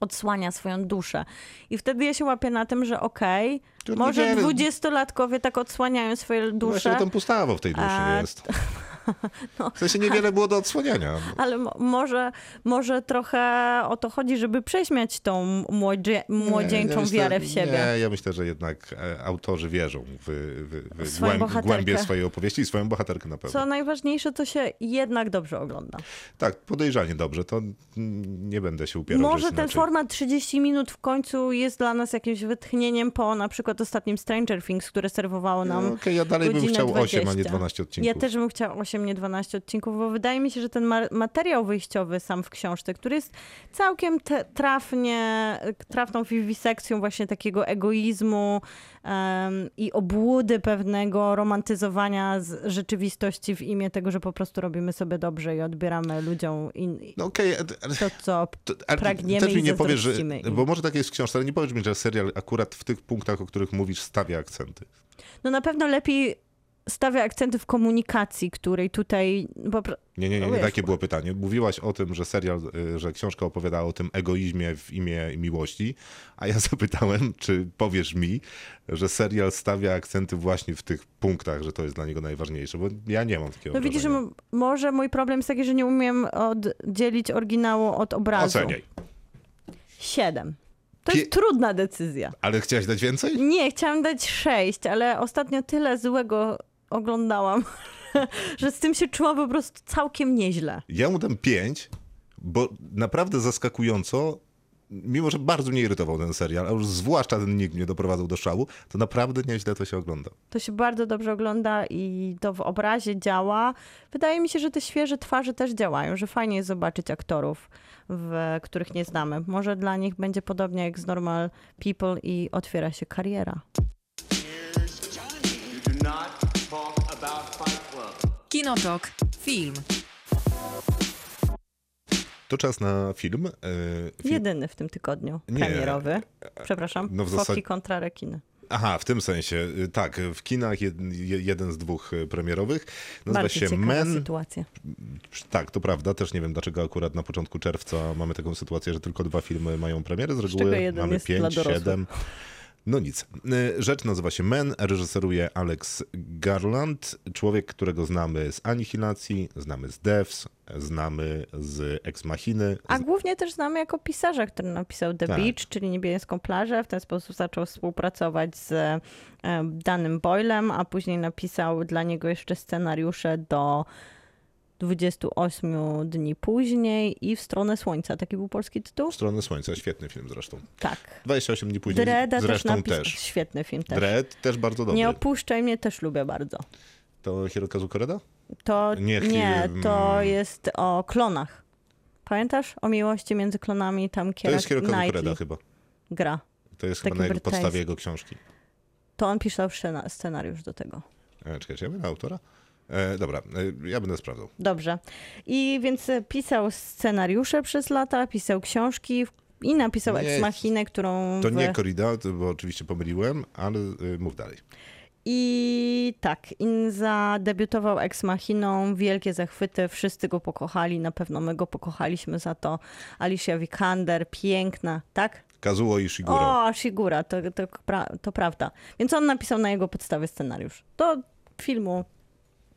odsłania swoją duszę. I wtedy ja się łapię na tym, że okej, To może dwudziestolatkowie tak odsłaniają swoje Właśnie dusze, tam pustawo w tej duszy A, jest. W sensie niewiele było do odsłaniania. Ale mo- może, może trochę o to chodzi, żeby prześmiać tą młodzie, młodzieńczą ja myślę- wiarę w siebie. Nie, ja myślę, że jednak e, autorzy wierzą w, w, w, W głęb, głębie swojej opowieści i swoją bohaterkę na pewno. Co najważniejsze, to się jednak dobrze ogląda. Tak, podejrzanie dobrze, to nie będę się upierał. że Może ten inaczej. format 30 minut w końcu jest dla nas jakimś wytchnieniem po na przykład ostatnim Stranger Things, które serwowało nam No, Okej, ja dalej bym chciał 8, a nie 20. 12 odcinków. Ja też bym chciała 8, nie 12 odcinków, bo wydaje mi się, że ten ma- materiał wyjściowy sam w książce, który jest całkiem trafnie, trafną wiwisekcją właśnie takiego egoizmu em, i obłudy pewnego romantyzowania z rzeczywistości w imię tego, że po prostu robimy sobie dobrze i odbieramy ludziom in, No ale- to, co to, pragniemy też mi i nie powiesz, że, im. bo może tak jest w książce, ale nie powiesz mi, że serial akurat w tych punktach, o których mówisz, stawia akcenty. No na pewno lepiej stawia akcenty w komunikacji, której tutaj... Nie, nie, nie, nie takie było pytanie. Mówiłaś o tym, że serial, y, że książka opowiadała o tym egoizmie w imię miłości, a ja zapytałem, czy powiesz mi, że serial stawia akcenty właśnie w tych punktach, że to jest dla niego najważniejsze, bo ja nie mam takiego no widzisz, że może mój problem jest taki, że nie umiem oddzielić oryginału od obrazu. Oceniaj. Siedem. To Pie- jest trudna decyzja. Ale chciałaś dać więcej? Nie, chciałam dać sześć, ale ostatnio tyle złego oglądałam, że z tym się czułam po prostu całkiem nieźle. Ja mu dam pięć, bo naprawdę zaskakująco, mimo że bardzo mnie irytował ten serial, a już zwłaszcza ten nikt mnie doprowadzał do szału, to naprawdę nieźle to się ogląda. To się bardzo dobrze ogląda i to w obrazie działa. Wydaje mi się, że te świeże twarze też działają, że fajnie jest zobaczyć aktorów, w, których nie znamy. Może dla nich będzie podobnie jak z Normal People i otwiera się kariera. Not Kinotok. Film. To czas na film. e, film. Jedyny w tym tygodniu Nie. premierowy. Przepraszam, No w Foki zasadzie- kontra rekiny. Aha, w tym sensie. y, Tak, w kinach jed, je- jeden z dwóch y, premierowych. Nazywa Bardzo się Men. sytuacja. Tak, to prawda. Też nie wiem, dlaczego akurat na początku czerwca mamy taką sytuację, że tylko dwa filmy mają premierę. Z reguły jeden mamy pięć, siedem. No nic. Y, Rzecz nazywa się Men, reżyseruje Alex Garland, człowiek, którego znamy z Anihilacji, znamy z Devs, znamy z Ex Machiny. A głównie też znamy jako pisarza, który napisał The Tak. Beach, czyli Niebieską plażę. W ten sposób zaczął współpracować z e, Danym Boylem, a później napisał dla niego jeszcze scenariusze do 28 dni później i W stronę słońca. Taki był polski tytuł? W stronę Słońca, świetny film zresztą. Tak. 28 dni później Dreda też zresztą napisał. też. Świetny film też. Dread też bardzo dobry. Nie opuszczaj mnie, też lubię bardzo. To Hirokazu Koreda? To Nie, nie, to jest o klonach. Pamiętasz? O miłości między klonami tam To Kiera jest Hirokazu Koreda Knightley chyba. gra. To jest Taki chyba na jego podstawie jego książki. To on pisał scena- scenariusz do tego. E, czekajcie, ja autora? E, dobra, e, ja będę sprawdzał. Dobrze. I więc e, pisał scenariusze przez lata, pisał książki i napisał Nie, Ex Machinę, którą... To w- nie Korida, to- bo oczywiście pomyliłem, ale e, mów dalej. I tak, in zadebiutował Ex Machiną, wielkie zachwyty, wszyscy go pokochali, na pewno my go pokochaliśmy za to. Alicia Vikander, piękna, tak? Kazuo Ishiguro. O, Shigura, to, to, pra- to prawda. Więc on napisał na jego podstawie scenariusz. Do filmu,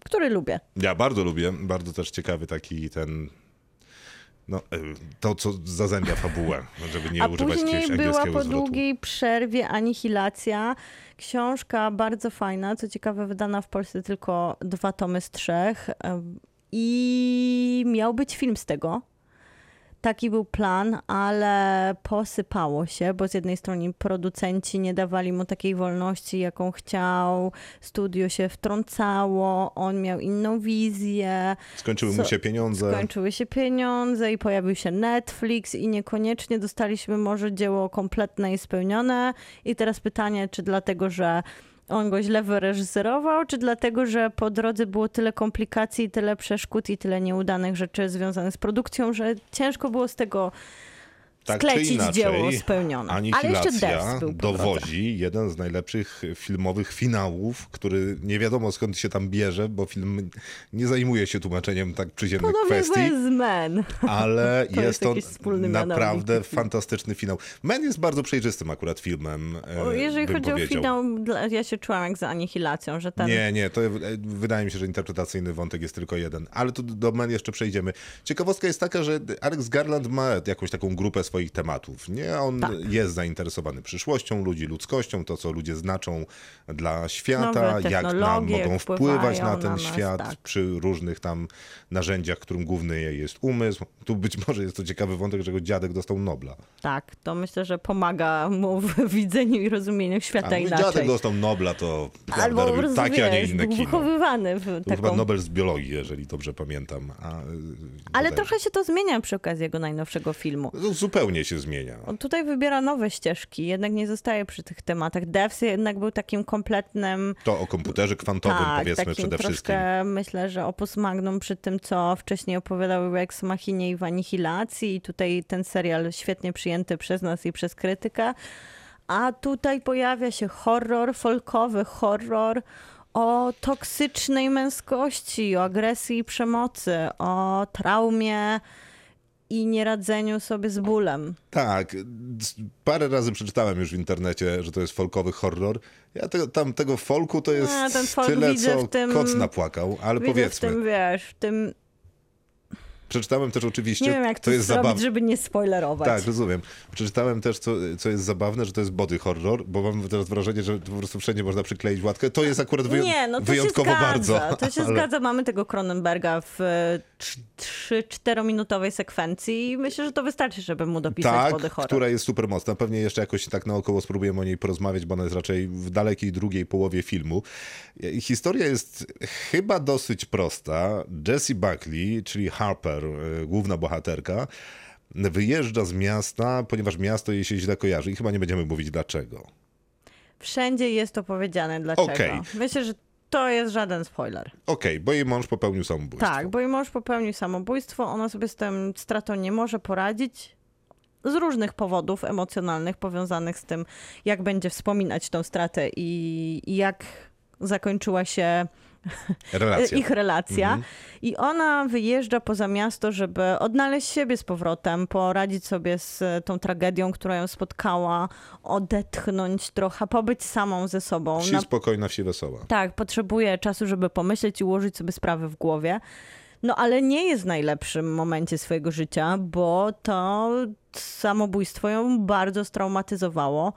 który lubię. Ja bardzo lubię, bardzo też ciekawy taki ten... No, e, to, co zazębia fabułę, żeby nie A używać później jakiegoś była po zwrotu. długiej przerwie Anihilacja. Książka bardzo fajna, co ciekawe wydana w Polsce tylko dwa tomy z trzech. Em, I miał być film z tego. Taki był plan, ale posypało się, bo z jednej strony producenci nie dawali mu takiej wolności, jaką chciał, studio się wtrącało, on miał inną wizję, Skończyły mu się pieniądze. skończyły się pieniądze i pojawił się Netflix i niekoniecznie dostaliśmy może dzieło kompletne i spełnione. I teraz pytanie, czy dlatego, że on go źle wyreżyserował, czy dlatego, że po drodze było tyle komplikacji, tyle przeszkód i tyle nieudanych rzeczy związanych z produkcją, że ciężko było z tego Tak czy sklecić inaczej, dzieło spełnione. Anihilacja dowodzi jeden z najlepszych filmowych finałów, który nie wiadomo skąd się tam bierze, bo film nie zajmuje się tłumaczeniem tak przyziemnych Podobnie kwestii. Men. ale To jest jest to naprawdę mianownik. fantastyczny finał. Men jest bardzo przejrzystym akurat filmem. e, O, Jeżeli chodzi o powiedział. finał, dla- ja się czułam jak z Anihilacją, że ten Nie, nie, to e, wydaje mi się, że interpretacyjny wątek jest tylko jeden. Ale tu do Men jeszcze przejdziemy. Ciekawostka jest taka, że Alex Garland ma jakąś taką grupę swoich tematów. Nie, on Tak. jest zainteresowany przyszłością ludzi, ludzkością, to co ludzie znaczą dla świata, jak nam mogą wpływać na ten na nas, świat tak. przy różnych tam narzędziach, którym główny jest umysł. Tu być może jest to ciekawy wątek, że jego dziadek dostał Nobla. Tak, to myślę, że pomaga mu w widzeniu i rozumieniu świata A inaczej. dziadek dostał Nobla, to Albo robił takie, a nie inne był kino. wychowywany w taką... chyba Nobel z biologii, jeżeli dobrze pamiętam. A, y, Ale trochę się to zmienia przy okazji jego najnowszego filmu. No, Zupełnie się zmienia. On tutaj wybiera nowe ścieżki, jednak nie zostaje przy tych tematach. Devs jednak był takim kompletnym, To o komputerze kwantowym tak, powiedzmy przede wszystkim. myślę, że opus magnum przy tym, co wcześniej opowiadał Rex Machinie i w Anihilacji i tutaj ten serial świetnie przyjęty przez nas i przez krytykę. A tutaj pojawia się horror, folkowy horror o toksycznej męskości, o agresji i przemocy, o traumie i nieradzeniu sobie z bólem. Tak, parę razy przeczytałem już w internecie, że to jest folkowy horror. Ja tego, tam tego folku to jest A, folk tyle, co tym- koc napłakał, ale powiedzmy. w tym, wiesz, w tym, Przeczytałem też oczywiście, nie wiem jak to jest zrobić, zabawne. żeby nie spoilerować. Tak, rozumiem. Przeczytałem też, co, co jest zabawne, że to jest body horror, bo mam teraz wrażenie, że po prostu wszędzie można przykleić łatkę. To jest akurat wyją- Nie, no to wyjątkowo się zgadza. bardzo. To się ale- zgadza. Mamy tego Cronenberga w 3-4-minutowej sekwencji i myślę, że to wystarczy, żeby mu dopisać Tak, body horror. która jest super mocna. Pewnie jeszcze jakoś tak naokoło spróbujemy o niej porozmawiać, bo ona jest raczej w dalekiej drugiej połowie filmu. Historia jest chyba dosyć prosta. Jessie Buckley, czyli Harper, y, główna bohaterka, wyjeżdża z miasta, ponieważ miasto jej się źle kojarzy i chyba nie będziemy mówić dlaczego. Wszędzie jest to powiedziane dlaczego. Okej. Myślę, że to jest żaden spoiler. Okej, bo jej mąż popełnił samobójstwo. Tak, bo jej mąż popełnił samobójstwo, ona sobie z tym stratą nie może poradzić. Z różnych powodów emocjonalnych powiązanych z tym, jak będzie wspominać tą stratę i, i jak zakończyła się Relacja. ich relacja. Mhm. I ona wyjeżdża poza miasto, żeby odnaleźć siebie z powrotem, poradzić sobie z e, tą tragedią, która ją spotkała, odetchnąć trochę, pobyć samą ze sobą. Wsi Na- spokojna, wsi wesoła. tak, potrzebuje czasu, żeby pomyśleć i ułożyć sobie sprawy w głowie. No ale nie jest w najlepszym momencie swojego życia, bo to samobójstwo ją bardzo straumatyzowało,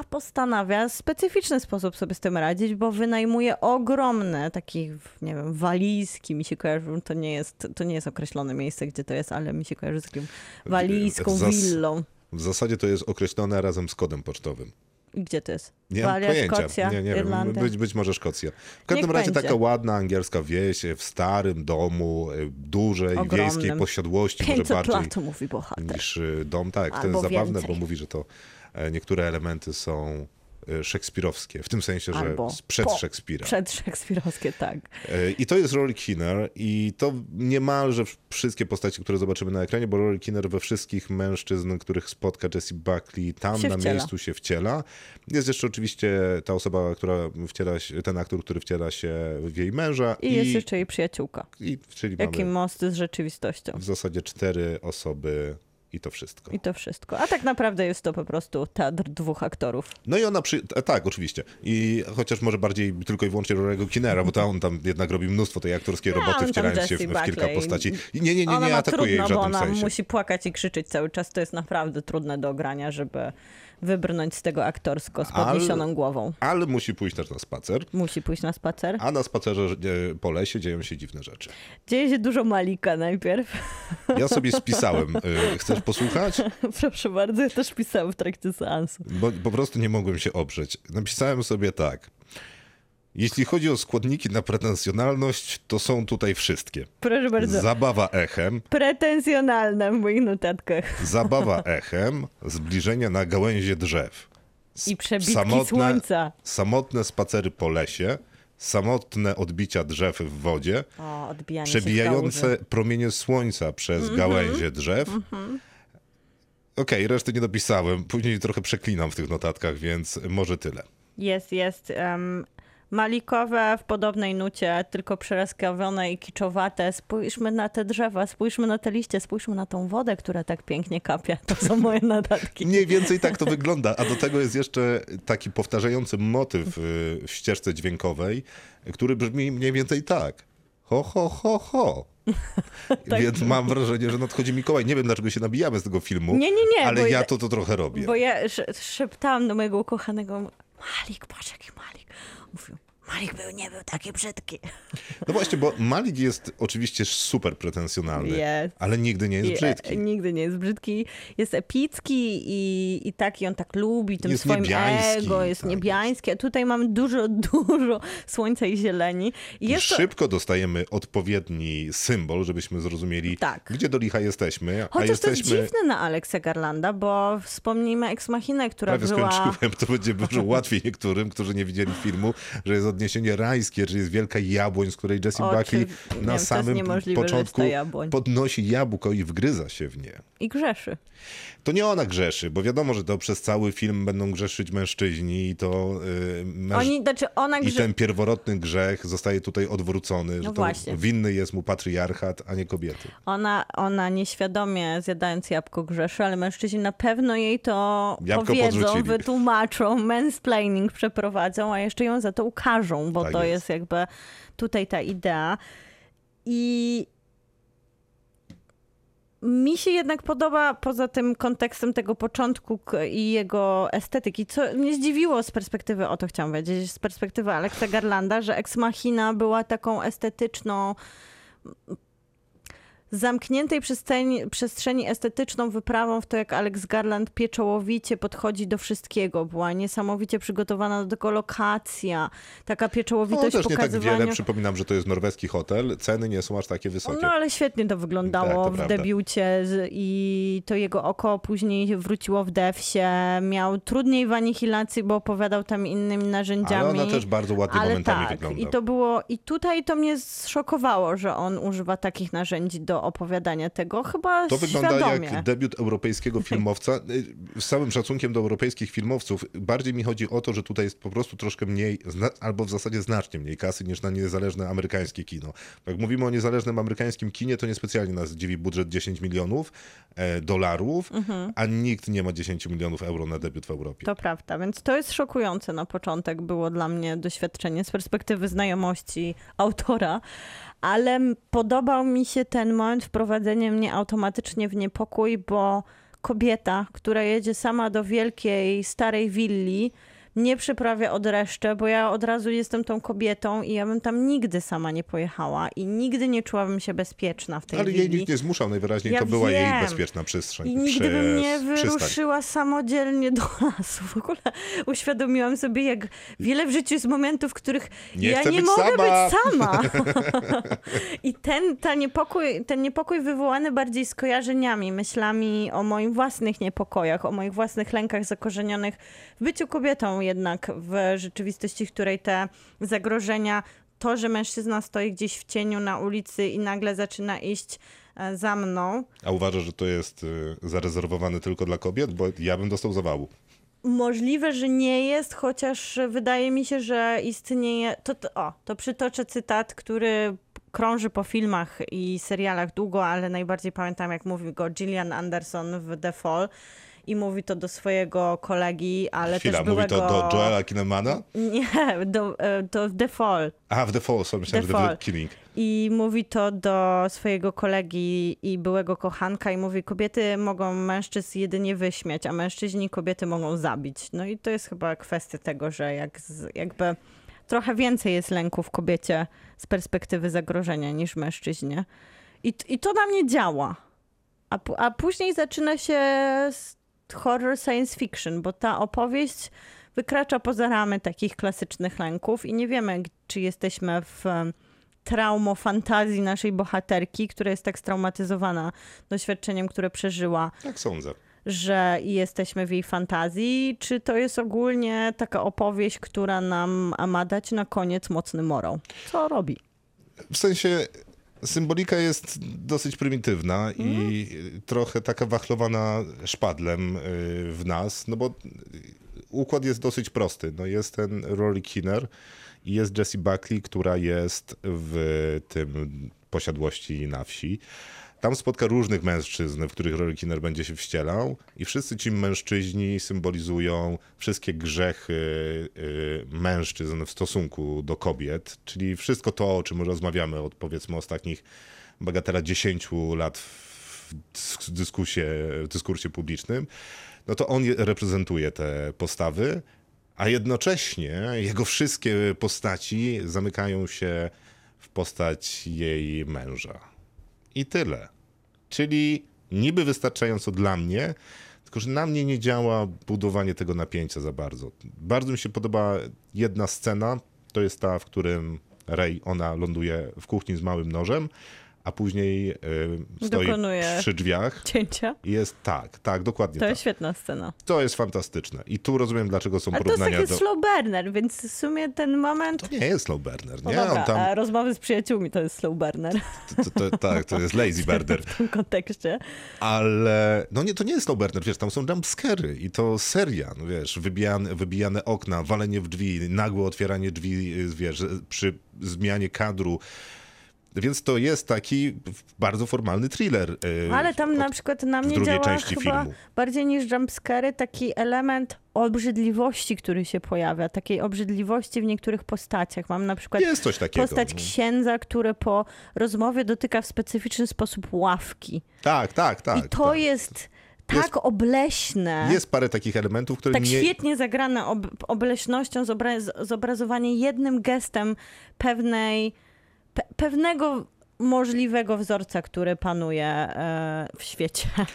a postanawia w specyficzny sposób sobie z tym radzić, bo wynajmuje ogromne taki, nie wiem, walizki, mi się kojarzy, to nie jest, to nie jest określone miejsce, gdzie to jest, ale mi się kojarzy z takim walizką, Zas- willą. W zasadzie to jest określone razem z kodem pocztowym. I Gdzie to jest? Nie mam Walia, pojęcia. Szkocja, nie, nie wiem. Być, być może Szkocja. W każdym Niech razie będzie. taka ładna angielska wieś w starym domu, y, dużej, Ogromnym. wiejskiej posiadłości, może 500 bardziej lat, mówi bohater. niż y, dom. Tak, to Albo jest zabawne, więcej. bo mówi, że to niektóre elementy są y, szekspirowskie, w tym sensie, że Albo sprzed po- Szekspira. Przed szekspirowskie, tak. E, I to jest Rory Kinner i to niemalże wszystkie postaci, które zobaczymy na ekranie, bo Rory Kinner we wszystkich mężczyzn, których spotka Jessie Buckley, tam na wciela. miejscu się wciela. Jest jeszcze oczywiście ta osoba, która wciela się, ten aktor, który wciela się w jej męża I, jest jeszcze jej przyjaciółka. i czyli Jaki mamy most z rzeczywistością. w zasadzie cztery osoby i to wszystko. I to wszystko. A tak naprawdę jest to po prostu teatr dwóch aktorów. No i ona przy... e, Tak, oczywiście. I chociaż może bardziej tylko i wyłącznie Rorego Kinera, bo to on tam jednak robi mnóstwo tej aktorskiej No, roboty, wcierając się w, w kilka postaci. I nie, nie, nie, nie ma atakuje jej trudno, w bo żadnym ona sensie. musi płakać i krzyczeć cały czas. To jest naprawdę trudne do ogrania, żeby wybrnąć z tego aktorsko z Ale- podniesioną głową. Ale musi pójść też na spacer. Musi pójść na spacer. A na spacerze e, po lesie dzieją się dziwne rzeczy. Dzieje się dużo Malika najpierw. Ja sobie spisałem. E, Chcesz posłuchać? Proszę bardzo, ja też pisałam w trakcie seansu. Bo po prostu nie mogłem się oprzeć. Napisałem sobie tak. Jeśli chodzi o składniki na pretensjonalność, to są tutaj wszystkie. Proszę bardzo. Zabawa echem, Pretensjonalne w moich notatkach. zabawa echem, zbliżenia na gałęzie drzew. I przebitki słońca. Samotne spacery po lesie, samotne odbicia drzew w wodzie, O, odbijanie się w przebijające promienie słońca przez Mhm. gałęzie drzew. Okej, reszty nie dopisałem. Później trochę przeklinam w tych notatkach, więc może tyle. Jest, jest. Um, malikowe w podobnej nucie, tylko przeraskawione i kiczowate. Spójrzmy na te drzewa, spójrzmy na te liście, spójrzmy na tą wodę, która tak pięknie kapie. To są moje notatki. Mniej więcej tak to wygląda, a do tego jest jeszcze taki powtarzający motyw y, w ścieżce dźwiękowej, który brzmi mniej więcej tak. Ho, ho, ho, ho. Tak. Więc mam wrażenie, że nadchodzi Mikołaj. Nie wiem, dlaczego się nabijamy z tego filmu, Nie, nie, nie, ale ja to, to trochę robię. Bo ja sz- szeptałam do mojego ukochanego, Malik, patrz jaki Malik. Mówił, Malik był, nie był taki brzydki. No właśnie, bo Malik jest oczywiście super pretensjonalny, Jest. ale nigdy nie jest I, e, brzydki. Nigdy nie jest brzydki. Jest epicki i, i taki on tak lubi tym Jest swoim niebiański, ego, jest tak niebiański. A tutaj mamy dużo, dużo słońca i zieleni. I I jest to, szybko dostajemy odpowiedni symbol, żebyśmy zrozumieli, Tak. gdzie do licha jesteśmy. a Chociaż to jest jesteśmy... dziwne na Alexa Garlanda, bo wspomnijmy Ex Machinę, która Prawie była... skończyłem, to będzie dużo łatwiej niektórym, którzy nie widzieli filmu, że jest odniesienie rajskie, czyli jest wielka jabłoń, z której Jessie Oczy- Buckley na wiem, samym początku podnosi jabłko i wgryza się w nie. I grzeszy. To nie ona grzeszy, bo wiadomo, że to przez cały film będą grzeszyć mężczyźni i to yy, męż... Oni, znaczy ona I grze... ten pierworodny grzech zostaje tutaj odwrócony, że to No właśnie. winny jest mu patriarchat, a nie kobiety. Ona, ona nieświadomie zjadając jabłko grzeszy, ale mężczyźni na pewno jej to Jabłko powiedzą, podrzucili. wytłumaczą, mansplaining przeprowadzą, a jeszcze ją za to ukażą, bo Tak to jest. jest. jakby tutaj ta idea. I mi się jednak podoba poza tym kontekstem tego początku i jego estetyki, co mnie zdziwiło z perspektywy, o to chciałam powiedzieć, z perspektywy Alexa Garlanda, że Ex Machina była taką estetyczną zamkniętej przestrzeni, przestrzeni estetyczną wyprawą w to, jak Alex Garland pieczołowicie podchodzi do wszystkiego. Była niesamowicie przygotowana do tego lokacja, taka No, pieczołowitość też nie tak pokazywania... wiele, przypominam, że to jest norweski hotel, ceny nie są aż takie wysokie. No ale świetnie to wyglądało Tak, to w prawda. debiucie i to jego oko później wróciło w Devsie. Miał trudniej w anihilacji, bo opowiadał tam innymi narzędziami. Ale ona też bardzo ładnie Ale momentami tak, wygląda. i to było, i tutaj to mnie zszokowało, że on używa takich narzędzi do opowiadania tego, chyba To wygląda świadomie. jak debiut europejskiego filmowca. Y, Z całym szacunkiem do europejskich filmowców, bardziej mi chodzi o to, że tutaj jest po prostu troszkę mniej, albo w zasadzie znacznie mniej kasy niż na niezależne amerykańskie kino. Jak mówimy o niezależnym amerykańskim kinie, to niespecjalnie nas dziwi budżet 10 milionów e, dolarów, a nikt nie ma 10 milionów euro na debiut w Europie. To prawda, więc to jest szokujące na początek było dla mnie doświadczenie z perspektywy znajomości autora, ale podobał mi się ten moment wprowadzenia mnie automatycznie w niepokój, bo kobieta, która jedzie sama do wielkiej, starej willi, nie przyprawia od resztę, bo ja od razu jestem tą kobietą i ja bym tam nigdy sama nie pojechała i nigdy nie czułabym się bezpieczna w tej Ale jej nikt nie zmuszał, najwyraźniej Ja to była jej wiem. bezpieczna przestrzeń. I nigdy przez bym nie wyruszyła samodzielnie do lasu. W ogóle uświadomiłam sobie, jak wiele w życiu jest momentów, w których Nie ja nie być mogę sama. być sama. I ten, ta niepokój, ten niepokój wywołany bardziej skojarzeniami, myślami o moich własnych niepokojach, o moich własnych lękach zakorzenionych w byciu kobietą jednak w rzeczywistości, w której te zagrożenia to, że mężczyzna stoi gdzieś w cieniu na ulicy i nagle zaczyna iść e, za mną, A uważasz, że to jest y, zarezerwowane tylko dla kobiet? Bo ja bym dostał zawału. Możliwe, że nie jest, chociaż wydaje mi się, że istnieje. To, to, o, to przytoczę cytat, który krąży po filmach i serialach długo, ale najbardziej pamiętam, jak mówi go Gillian Anderson w The Fall i mówi to do swojego kolegi, ale Chwila, też mówi byłego... to do Joela Kinnemana? Nie, do, e, to w The Fall. A, w The Fall, sorry, myślałem, The że The Fall. Killing. I mówi to do swojego kolegi i byłego kochanka i mówi, kobiety mogą mężczyzn jedynie wyśmiać, a mężczyźni kobiety mogą zabić. No i to jest chyba kwestia tego, że jak z, jakby trochę więcej jest lęku w kobiecie z perspektywy zagrożenia niż mężczyźnie. I, i to na mnie działa. A, a później zaczyna się horror science fiction, bo ta opowieść wykracza poza ramy takich klasycznych lęków i nie wiemy, czy jesteśmy w traumo fantazji naszej bohaterki, która jest tak straumatyzowana doświadczeniem, które przeżyła, Tak sądzę. że jesteśmy w jej fantazji, czy to jest ogólnie taka opowieść, która nam ma dać na koniec mocny morał. Co robi? W sensie symbolika jest dosyć prymitywna i trochę taka wachlowana szpadlem y, w nas, no bo układ jest dosyć prosty. No jest ten Rory Kinner i jest Jessie Buckley, która jest w tym posiadłości na wsi. Tam spotka różnych mężczyzn, w których Rory Kinner będzie się wcielał i wszyscy ci mężczyźni symbolizują wszystkie grzechy y, mężczyzn w stosunku do kobiet, czyli wszystko to, o czym rozmawiamy od powiedzmy ostatnich bagatela 10 lat w dysk- dyskusie, w dyskursie publicznym, no to on je- reprezentuje te postawy, a jednocześnie jego wszystkie postaci zamykają się w postać jej męża. I tyle. Czyli niby wystarczająco dla mnie, tylko że na mnie nie działa budowanie tego napięcia za bardzo. Bardzo mi się podoba jedna scena, to jest ta, w którym Rey, ona ląduje w kuchni z małym nożem, a później y, stoi Dokonuje przy drzwiach. Cięcia? Jest tak, tak, dokładnie To tak. jest świetna scena. To jest fantastyczne. I tu rozumiem, dlaczego są Ale to jest porównania taki do... slow burner, więc w sumie ten moment... To nie jest slow burner, No nie? dobra, On tam... a rozmowy z przyjaciółmi to jest slow burner To, to, tak, to jest lazy burner. w tym kontekście. Ale no nie, to nie jest slow burner, wiesz, tam są jumpscary i to seria, no wiesz, wybijane, wybijane okna, walenie w drzwi, nagłe otwieranie drzwi, wiesz, przy zmianie kadru. Więc to jest taki bardzo formalny thriller. y, Ale tam na od- przykład na mnie działa chyba filmu. bardziej niż jumpscary taki element obrzydliwości, który się pojawia. Takiej obrzydliwości w niektórych postaciach. Mam na przykład Jest coś takiego. postać no. księdza, który po rozmowie dotyka w specyficzny sposób ławki. Tak, tak, tak. I to tak. jest tak obleśne. Jest parę takich elementów, które tak nie... świetnie zagrane ob obleśnością, zobra- zobrazowanie jednym gestem pewnej, pe pewnego możliwego wzorca, który panuje e, w świecie.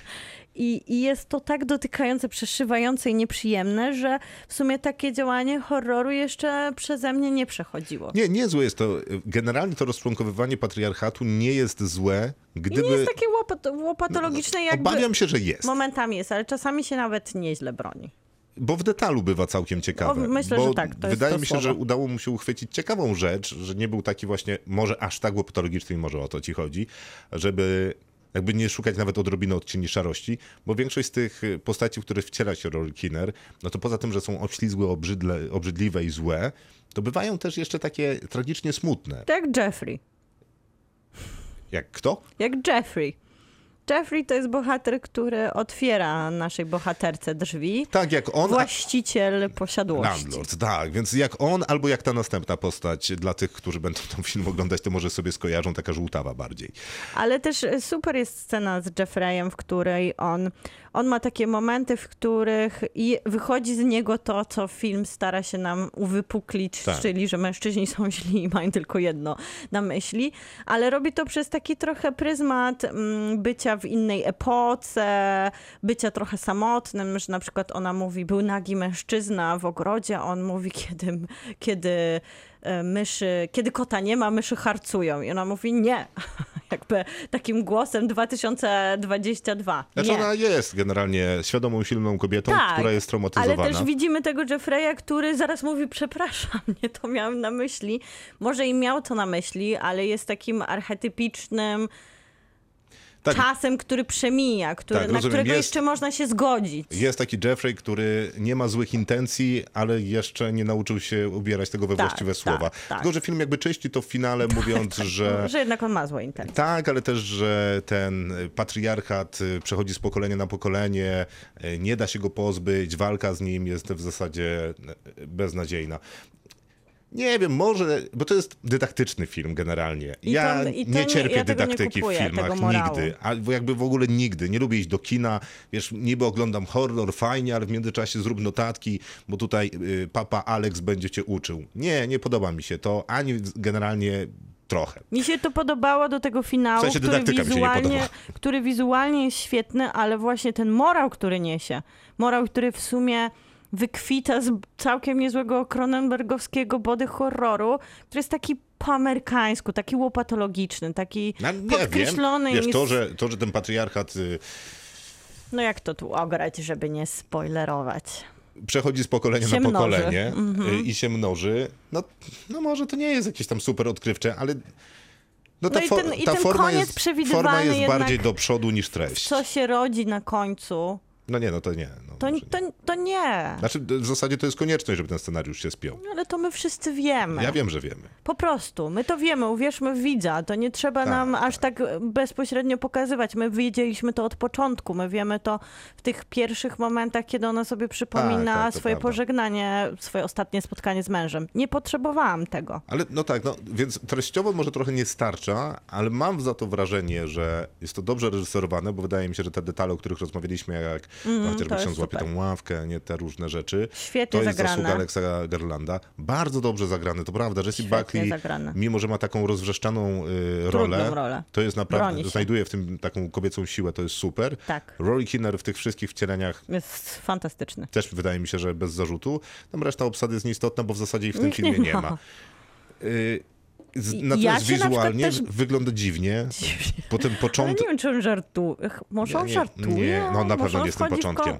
I, I jest to tak dotykające, przeszywające i nieprzyjemne, że w sumie takie działanie horroru jeszcze przeze mnie nie przechodziło. Nie, nie złe jest to. Generalnie to rozczłonkowywanie patriarchatu nie jest złe, gdyby... Nie jest takie łopat łopatologiczne, jakby Obawiam się, że jest. momentami jest, ale czasami się nawet nieźle broni. Bo w detalu bywa całkiem ciekawe. O, myślę, bo że tak, to jest Wydaje mi się, słowo. że udało mu się uchwycić ciekawą rzecz, że nie był taki właśnie, może aż tak łopatologiczny i może o to ci chodzi, żeby jakby nie szukać nawet odrobiny odcieni szarości, bo większość z tych postaci, w które wciela się Rory Kinner, no to poza tym, że są obślizgłe, obrzydle, obrzydliwe i złe, to bywają też jeszcze takie tragicznie smutne. Tak jak Jeffrey. Jak kto? Jak Jeffrey. Jeffrey to jest bohater, który otwiera naszej bohaterce drzwi. Tak, jak on... Właściciel posiadłości. Landlord, tak. Więc jak on, albo jak ta następna postać, dla tych, którzy będą ten film oglądać, to może sobie skojarzą, taka żółtawa bardziej. Ale też super jest scena z Jeffreyem, w której on, on ma takie momenty, w których i wychodzi z niego to, co film stara się nam uwypuklić, Tak. czyli że mężczyźni są źli i mają tylko jedno na myśli, ale robi to przez taki trochę pryzmat mm, bycia w innej epoce, bycia trochę samotnym, że na przykład ona mówi, był nagi mężczyzna w ogrodzie, a on mówi, kiedy, kiedy e, myszy, kiedy kota nie ma, myszy harcują. I ona mówi, nie. Jakby takim głosem 2022. Znaczy nie. ona jest generalnie świadomą, silną kobietą, Tak, która jest Ale traumatyzowana. też widzimy tego Jeffreya, który zaraz mówi, przepraszam, nie to miałem na myśli. Może i miał to na myśli, ale jest takim archetypicznym Tak. czasem, który przemija, który, Tak, na rozumiem. którego Jest- jeszcze można się zgodzić. Jest taki Jeffrey, który nie ma złych intencji, ale jeszcze nie nauczył się ubierać tego we Tak, właściwe tak, słowa. tak. Tylko, że film jakby czyści to w finale, mówiąc, że... Że jednak on ma złe intencje. Tak, ale też, że ten patriarchat y, przechodzi z pokolenia na pokolenie, y, nie da się go pozbyć, walka z nim jest w zasadzie y, beznadziejna. Nie wiem, może, bo to jest dydaktyczny film generalnie. I ja nie nie- cierpię ja nie dydaktyki kupuję, w filmach, nigdy. Albo jakby w ogóle nigdy. Nie lubię iść do kina. Wiesz, niby oglądam horror, fajnie, ale w międzyczasie zrób notatki, bo tutaj y, papa Alex będzie cię uczył. Nie, nie podoba mi się to, ani generalnie trochę. Mi się to podobało do tego finału, W sensie który, nie wizualnie, który wizualnie jest świetny, ale właśnie ten morał, który niesie, morał, który w sumie wykwita z całkiem niezłego Cronenbergowskiego body horroru, który jest taki po amerykańsku, taki łopatologiczny, taki No, nie podkreślony. wiem. Wiesz, i to że, to, że ten patriarchat y, No jak to tu ograć, żeby nie spoilerować? przechodzi z pokolenia Się na pokolenie Mhm. y, i się mnoży, no, no może to nie jest jakieś tam super odkrywcze, ale no ta, No i ten- i ta ten forma, koniec jest, forma przewidywalny jest bardziej do przodu niż treść. Co się rodzi na końcu, No nie, no to nie. No, to, może to, nie. to nie. Znaczy w zasadzie to jest konieczność, żeby ten scenariusz się spiął. Ale to my wszyscy wiemy. Ja wiem, że wiemy. Po prostu, my to wiemy, uwierzmy w widza, to nie trzeba Tak, nam aż tak bezpośrednio pokazywać. My wiedzieliśmy to od początku, my wiemy to w tych pierwszych momentach, kiedy ona sobie przypomina Tak, tak, swoje prawda. pożegnanie, swoje ostatnie spotkanie z mężem. Nie potrzebowałam tego. Ale no tak, no więc treściowo może trochę nie starcza, ale mam za to wrażenie, że jest to dobrze reżyserowane, bo wydaje mi się, że te detale, o których rozmawialiśmy, jak Mm, chociażby ksiądz łapie tą ławkę, nie te różne rzeczy, Świetnie to jest zagrane. zasługa Alexa Garlanda. Bardzo dobrze zagrany, to prawda. Jesse Świetnie Buckley, zagrane. mimo że ma taką rozwrzeszczaną y, rolę, rolę. to jest naprawdę, znajduje w tym taką kobiecą siłę, to jest super. Tak. Rory Kinner w tych wszystkich wcieleniach Jest fantastyczny. też wydaje mi się, że bez zarzutu. Tam reszta obsady jest nieistotna, bo w zasadzie ich w tym Nikt filmie nie nie ma. ma. Y, Natomiast ja się na wizualnie też- wygląda dziwnie. Po tym Ale początku. nie wiem, czy on żartuje. Może on żartuje? nie, no na pewno nie z tym początkiem.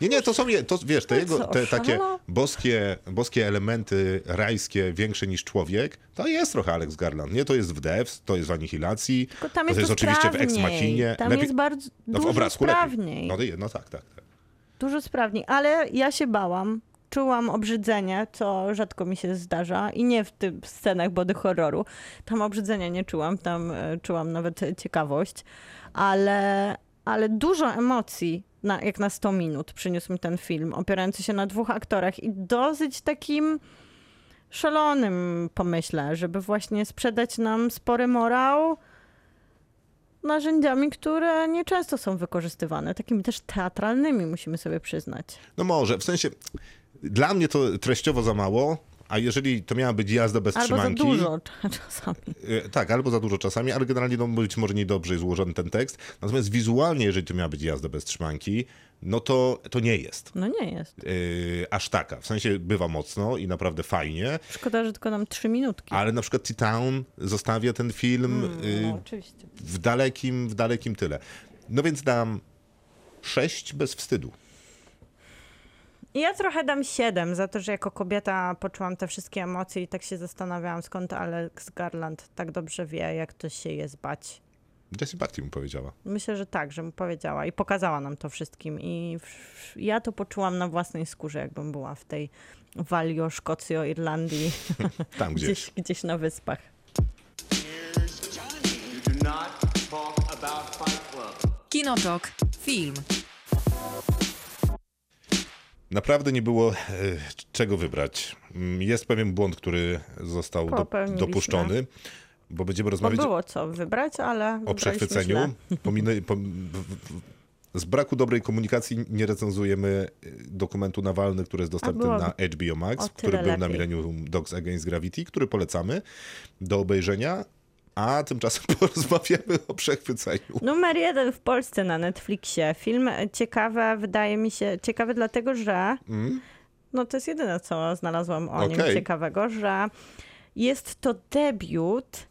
Nie, nie, to są, to, wiesz, te, No jego, te takie boskie, boskie elementy rajskie, większe niż człowiek, to jest trochę Alex Garland. Nie, to jest w Devs, to jest w Anihilacji, Tylko tam to jest, oczywiście w Ex. Machinie. Tam Lepiej- jest bardzo no, w dużo obrazku sprawniej. lepiej. No, no tak, tak, tak. Dużo sprawniej, ale ja się bałam. Czułam obrzydzenie, co rzadko mi się zdarza i nie w tych scenach body horroru. Tam obrzydzenia nie czułam, tam e, czułam nawet ciekawość, ale, ale dużo emocji, na, jak na 100 minut przyniósł mi ten film, opierający się na dwóch aktorach i dosyć takim szalonym pomyśle, żeby właśnie sprzedać nam spory morał narzędziami, które nieczęsto są wykorzystywane, takimi też teatralnymi, musimy sobie przyznać. No może, w sensie, dla mnie to treściowo za mało, a jeżeli to miała być jazda bez Albo za trzymanki... dużo czasami. E, Tak, albo za dużo czasami, ale generalnie no, być może niedobrze jest złożony ten tekst. Natomiast wizualnie, jeżeli to miała być jazda bez trzymanki, no to, to nie jest No nie jest. yy, aż taka. W sensie bywa mocno i naprawdę fajnie, Szkoda, że tylko nam trzy minutki. ale na przykład T-Town zostawia ten film yy, No, oczywiście. w dalekim, w dalekim tyle. No więc dam sześć bez wstydu. I ja trochę dam siedem za to, że jako kobieta poczułam te wszystkie emocje i tak się zastanawiałam, skąd Alex Garland tak dobrze wie, jak to się jest bać. Jessie Buckley mu powiedziała. Myślę, że tak, że mu powiedziała i pokazała nam to wszystkim. I ja to poczułam na własnej skórze, jakbym była w tej Walio, Szkocji, Irlandii, Tam gdzieś. gdzieś, gdzieś na wyspach. Kinotok. Film. Naprawdę nie było e, czego wybrać. Mm, Jest pewien błąd, który został do, dopuszczony, bo będziemy Bo rozmawiać było co wybrać, ale o przechwyceniu. źle. Pominy, pom, z braku dobrej komunikacji nie recenzujemy y, dokumentu Nawalny, który jest dostępny było na HBO Max, który był na lepiej. Millennium Dogs Against Gravity, który polecamy do obejrzenia, a tymczasem porozmawiamy o przechwyceniu. Numer jeden w Polsce na Netflixie. Film ciekawy, wydaje mi się, ciekawy dlatego, że no to jest jedyne, co znalazłam o nim ciekawego, że jest to debiut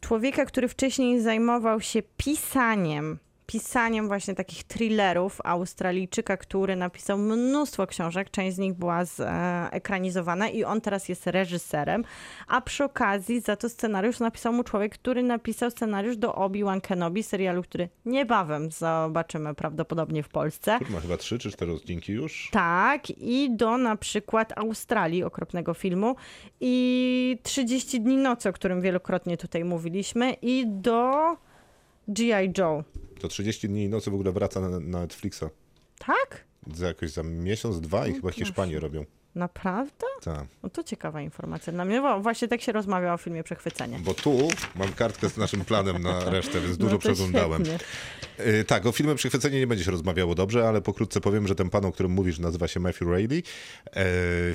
człowieka, który wcześniej zajmował się pisaniem pisaniem właśnie takich thrillerów Australijczyka, który napisał mnóstwo książek, część z nich była zekranizowana i on teraz jest reżyserem, a przy okazji za to scenariusz napisał mu człowiek, który napisał scenariusz do Obi-Wan Kenobi, serialu, który niebawem zobaczymy prawdopodobnie w Polsce. Ma chyba trzy czy cztery odcinki już. Tak, i do na przykład Australii, okropnego filmu, i 30 dni nocy, o którym wielokrotnie tutaj mówiliśmy, i do G.I. Joe. To 30 dni i nocy w ogóle wraca na, na Netflixa. Tak? Za jakoś za miesiąc, dwa i chyba Hiszpanię robią. Naprawdę? Tak. No to ciekawa informacja dla mnie, bo właśnie tak się rozmawia o filmie Przechwycenie. Bo tu mam kartkę z naszym planem na resztę, więc dużo No przeglądałem. świetnie. Y, Tak, o filmie Przychwycenie nie będzie się rozmawiało dobrze, ale pokrótce powiem, że ten pan, o którym mówisz, nazywa się Matthew Raley. E,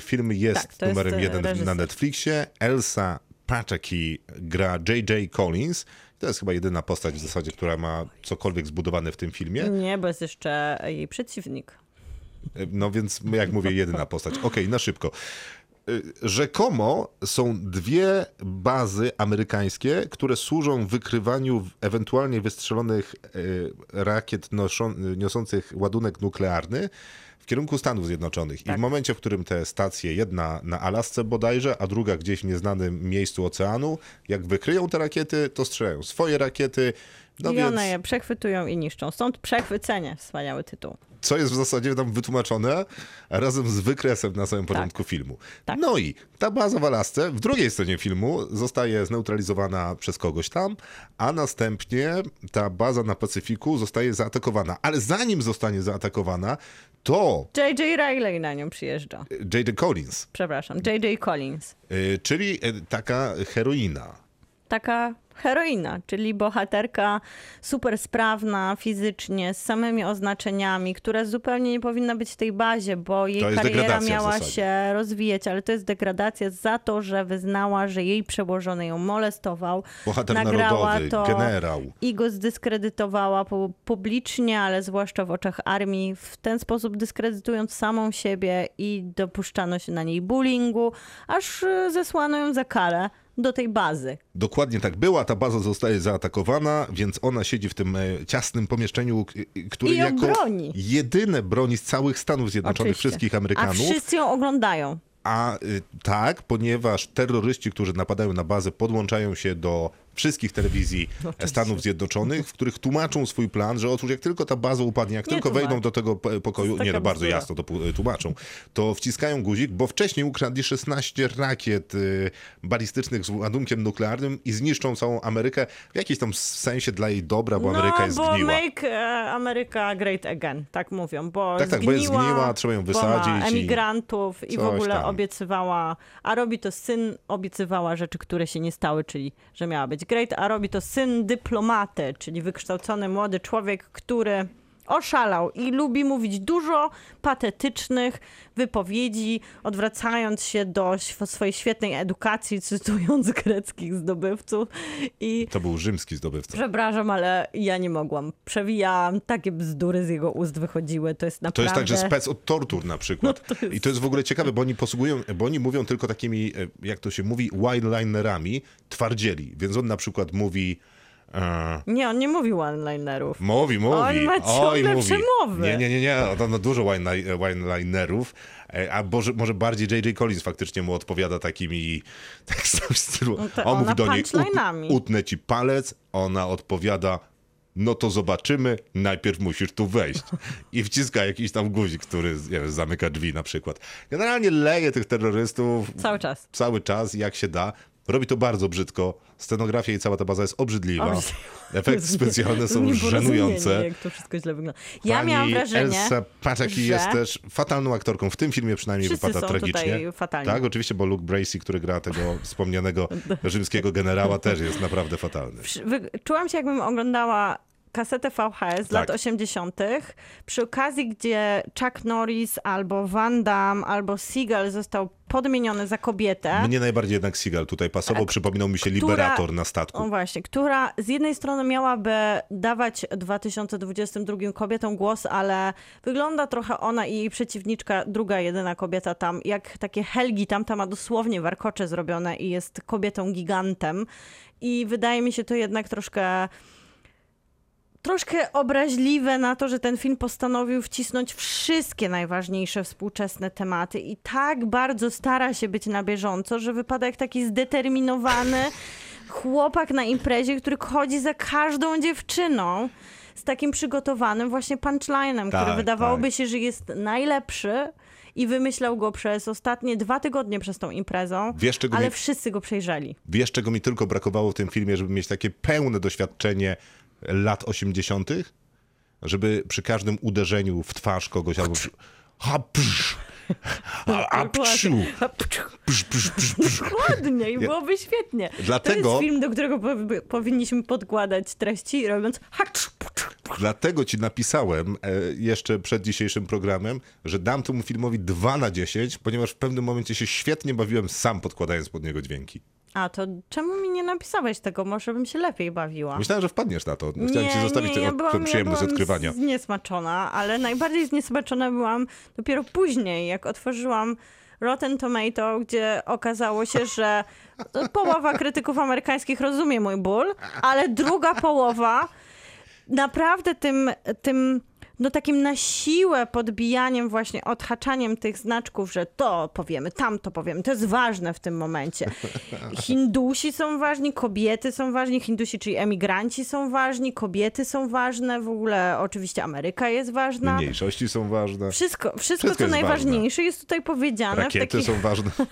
Film jest Tak, jest, numerem e, jeden na reżyser. Netflixie. Elsa Pataki gra J.J. Collins. To jest chyba jedyna postać w zasadzie, która ma cokolwiek zbudowane w tym filmie. Nie, bo jest jeszcze jej przeciwnik. No więc, jak mówię, jedyna postać. Okej, na szybko. Y, Rzekomo są dwie bazy amerykańskie, które służą wykrywaniu ewentualnie wystrzelonych y, rakiet noszą, niosących ładunek nuklearny w kierunku Stanów Zjednoczonych. I w momencie, w którym te stacje, jedna na Alasce bodajże, a druga gdzieś w nieznanym miejscu oceanu, jak wykryją te rakiety, to strzelają swoje rakiety. No I więc one je przechwytują i niszczą. Stąd Przechwycenie, wspaniały tytuł. co jest w zasadzie tam wytłumaczone razem z wykresem na samym początku filmu. Tak. No i ta baza w Alasce w drugiej scenie filmu zostaje zneutralizowana przez kogoś tam, a następnie ta baza na Pacyfiku zostaje zaatakowana. Ale zanim zostanie zaatakowana, to J.J. Riley na nią przyjeżdża. J.J. Collins, Przepraszam, J.J. Collins. y, czyli y, taka heroina. taka heroina, czyli bohaterka super sprawna fizycznie, z samymi oznaczeniami, która zupełnie nie powinna być w tej bazie, bo jej kariera miała się rozwijać, ale to jest degradacja za to, że wyznała, że jej przełożony ją molestował. Bohater nagrała narodowy, to generał. I go zdyskredytowała pu- publicznie, ale zwłaszcza w oczach armii, w ten sposób dyskredytując samą siebie i dopuszczano się na niej bullyingu, aż y, zesłano ją za karę do tej bazy, Dokładnie tak była, ta baza zostaje zaatakowana, więc ona siedzi w tym e, ciasnym pomieszczeniu, które I jako broni. jedyne broni z całych Stanów Zjednoczonych, Oczywiście. wszystkich A Amerykanów. wszyscy ją oglądają. A y, tak, ponieważ terroryści, którzy napadają na bazę, podłączają się do wszystkich telewizji Stanów Zjednoczonych, w których tłumaczą swój plan, że otóż jak tylko ta baza upadnie, jak Nie tylko wejdą do tego p- pokoju, nie, no bardzo jasno to pu- tłumaczą, to wciskają guzik, bo wcześniej ukradli 16 rakiet balistycznych z ładunkiem nuklearnym i zniszczą całą Amerykę w jakimś tam sensie dla jej dobra, bo Ameryka no, jest bo zgniła. make e, America great again, tak mówią, bo Tak, tak, bo zgniła, jest zgniła, trzeba ją bo wysadzić i emigrantów i w coś ogóle tam. obiecywała, a robi to syn, obiecywała rzeczy, które się nie stały, czyli że miała być great, a robi to syn dyplomaty, czyli wykształcony młody człowiek, który oszalał i lubi mówić dużo patetycznych wypowiedzi, odwracając się do swojej świetnej edukacji, cytując greckich zdobywców i to był rzymski zdobywca. Przepraszam, ale ja nie mogłam. Przewijałam, takie bzdury z jego ust wychodziły. To jest To naprawdę... jest także spec od tortur na przykład. I to jest w ogóle ciekawe, bo oni posługują, bo oni mówią tylko takimi, e, jak to się mówi, one-linerami, twardzieli. Więc on na przykład mówi... E, Nie, on nie mówi one-linerów. mówi, mówi. On ma oj, ciągle mówi. przemowy. Nie, nie, nie, nie. On ma dużo one- one-linerów. E, A może, może bardziej J.J. Collins faktycznie mu odpowiada takimi... Tak w stylu. No On mówi do niej. "Ut- utnę ci palec. Ona odpowiada... No to zobaczymy, najpierw musisz tu wejść. I wciska jakiś tam guzik, który wiem, zamyka drzwi na przykład. Generalnie leje tych terrorystów Cały czas. cały czas, jak się da. Robi to bardzo brzydko. Scenografia i cała ta baza jest obrzydliwa. Efekty specjalne są żenujące. Jak to wszystko źle wygląda. Ja Pani miałam wrażenie, Elsa Paczaki że- jest też fatalną aktorką. W tym filmie przynajmniej Wszyscy wypada tragicznie. Tak, oczywiście, bo Luke Bracey, który gra tego wspomnianego rzymskiego generała, też jest naprawdę fatalny. Czułam się jakbym oglądała kasetę VHS z lat Tak. 80. przy okazji, gdzie Chuck Norris albo Van Damme albo Seagal został podmieniony za kobietę. Mnie najbardziej jednak Seagal tutaj pasował. Przypominał mi się która- Liberator na O statku. właśnie, która z jednej strony miałaby dawać w 2022 kobietom głos, ale wygląda trochę ona i jej przeciwniczka, druga jedyna kobieta tam, jak takie Helgi, tamta ma dosłownie warkocze zrobione i jest kobietą gigantem. I wydaje mi się to jednak troszkę troszkę obraźliwe na to, że ten film postanowił wcisnąć wszystkie najważniejsze współczesne tematy i tak bardzo stara się być na bieżąco, że wypada jak taki zdeterminowany chłopak na imprezie, który chodzi za każdą dziewczyną z takim przygotowanym właśnie punchlinem, który Tak, wydawałoby tak. się, że jest najlepszy i wymyślał go przez ostatnie dwa tygodnie przez tą imprezą, Wiesz, ale mi- wszyscy go przejrzeli. Wiesz, czego mi tylko brakowało w tym filmie, żeby mieć takie pełne doświadczenie lat 80., żeby przy każdym uderzeniu w twarz kogoś albo. przy- Ha, psz, a, a, pszu, psz, psz, psz, psz. Dokładnie i byłoby świetnie. To Dlatego- jest film, do którego po, powinniśmy podkładać treści, robiąc hacz, Dlatego ci napisałem e, jeszcze przed dzisiejszym programem, że dam temu filmowi 2 na 10, ponieważ w pewnym momencie się świetnie bawiłem sam podkładając pod niego dźwięki. A to czemu mi nie napisałeś tego? Może bym się lepiej bawiła. Myślałem, że wpadniesz na to. Chciałem ci zostawić nie, ja byłam, tę przyjemność ja byłam odkrywania. zniesmaczona, ale najbardziej zniesmaczona byłam dopiero później, jak otworzyłam Rotten Tomato, gdzie okazało się, że połowa krytyków amerykańskich rozumie mój ból, ale druga połowa naprawdę tym, tym no takim na siłę podbijaniem, właśnie odhaczaniem tych znaczków, że to powiemy, tamto powiemy, to jest ważne w tym momencie. Hindusi są ważni, kobiety są ważni, Hindusi, czyli emigranci są ważni, kobiety są ważne, w ogóle oczywiście Ameryka jest ważna. Mniejszości są ważne. Wszystko, wszystko, Wszystko co najważniejsze jest tutaj powiedziane. w Rakiety takich... są ważne.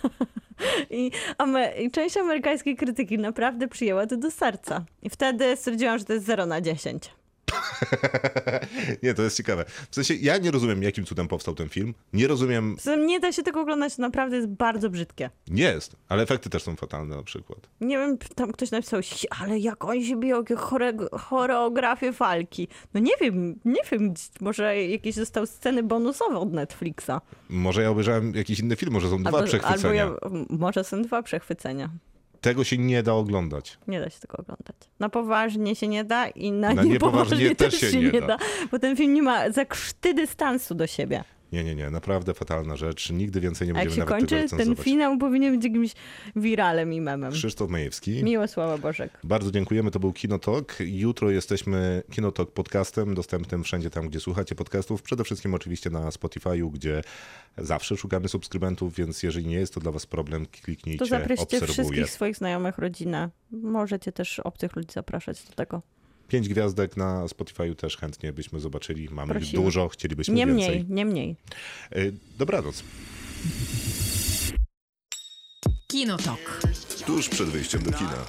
I, ame- I część amerykańskiej krytyki naprawdę przyjęła to do serca. I wtedy stwierdziłam, że to jest 0 na 10. Nie, to jest ciekawe. W sensie, ja nie rozumiem, jakim cudem powstał ten film. Nie rozumiem, Nie da się tego oglądać, to naprawdę jest bardzo brzydkie. nie jest, ale efekty też są fatalne na przykład. Nie wiem, tam ktoś napisał, "Si, ale jak oni się biją, jakie chore- choreografie walki. No nie wiem, nie wiem, może jakieś zostały sceny bonusowe od Netflixa. Może ja obejrzałem jakiś inny film, może są dwa albo przechwycenia. ja, może są dwa przechwycenia. Tego się nie da oglądać. Nie da się tego oglądać. Na poważnie się nie da i na, Na niepoważnie, niepoważnie też się nie nie da. da. Bo ten film nie ma za krzty dystansu do siebie. Nie, nie, nie, naprawdę fatalna rzecz. Nigdy więcej nie jak będziemy się nawet tego kończy, ten finał powinien być jakimś wiralem i memem. Krzysztof Majewski. Miłosława Bożek. Bardzo dziękujemy, to był Kinotok. Jutro jesteśmy Kinotok podcastem, dostępnym wszędzie tam, gdzie słuchacie podcastów. Przede wszystkim oczywiście na Spotify'u, gdzie zawsze szukamy subskrybentów, więc jeżeli nie jest to dla was problem, kliknijcie To zaproście obserwuję. wszystkich swoich znajomych, rodzinę. Możecie też obcych ludzi zapraszać do tego. Pięć gwiazdek na Spotify'u też chętnie byśmy zobaczyli. Mamy ich Prosimy. dużo, chcielibyśmy Nie więcej. mniej, nie mniej. Y, Dobranoc. Kinotok. Tuż przed wyjściem do kina.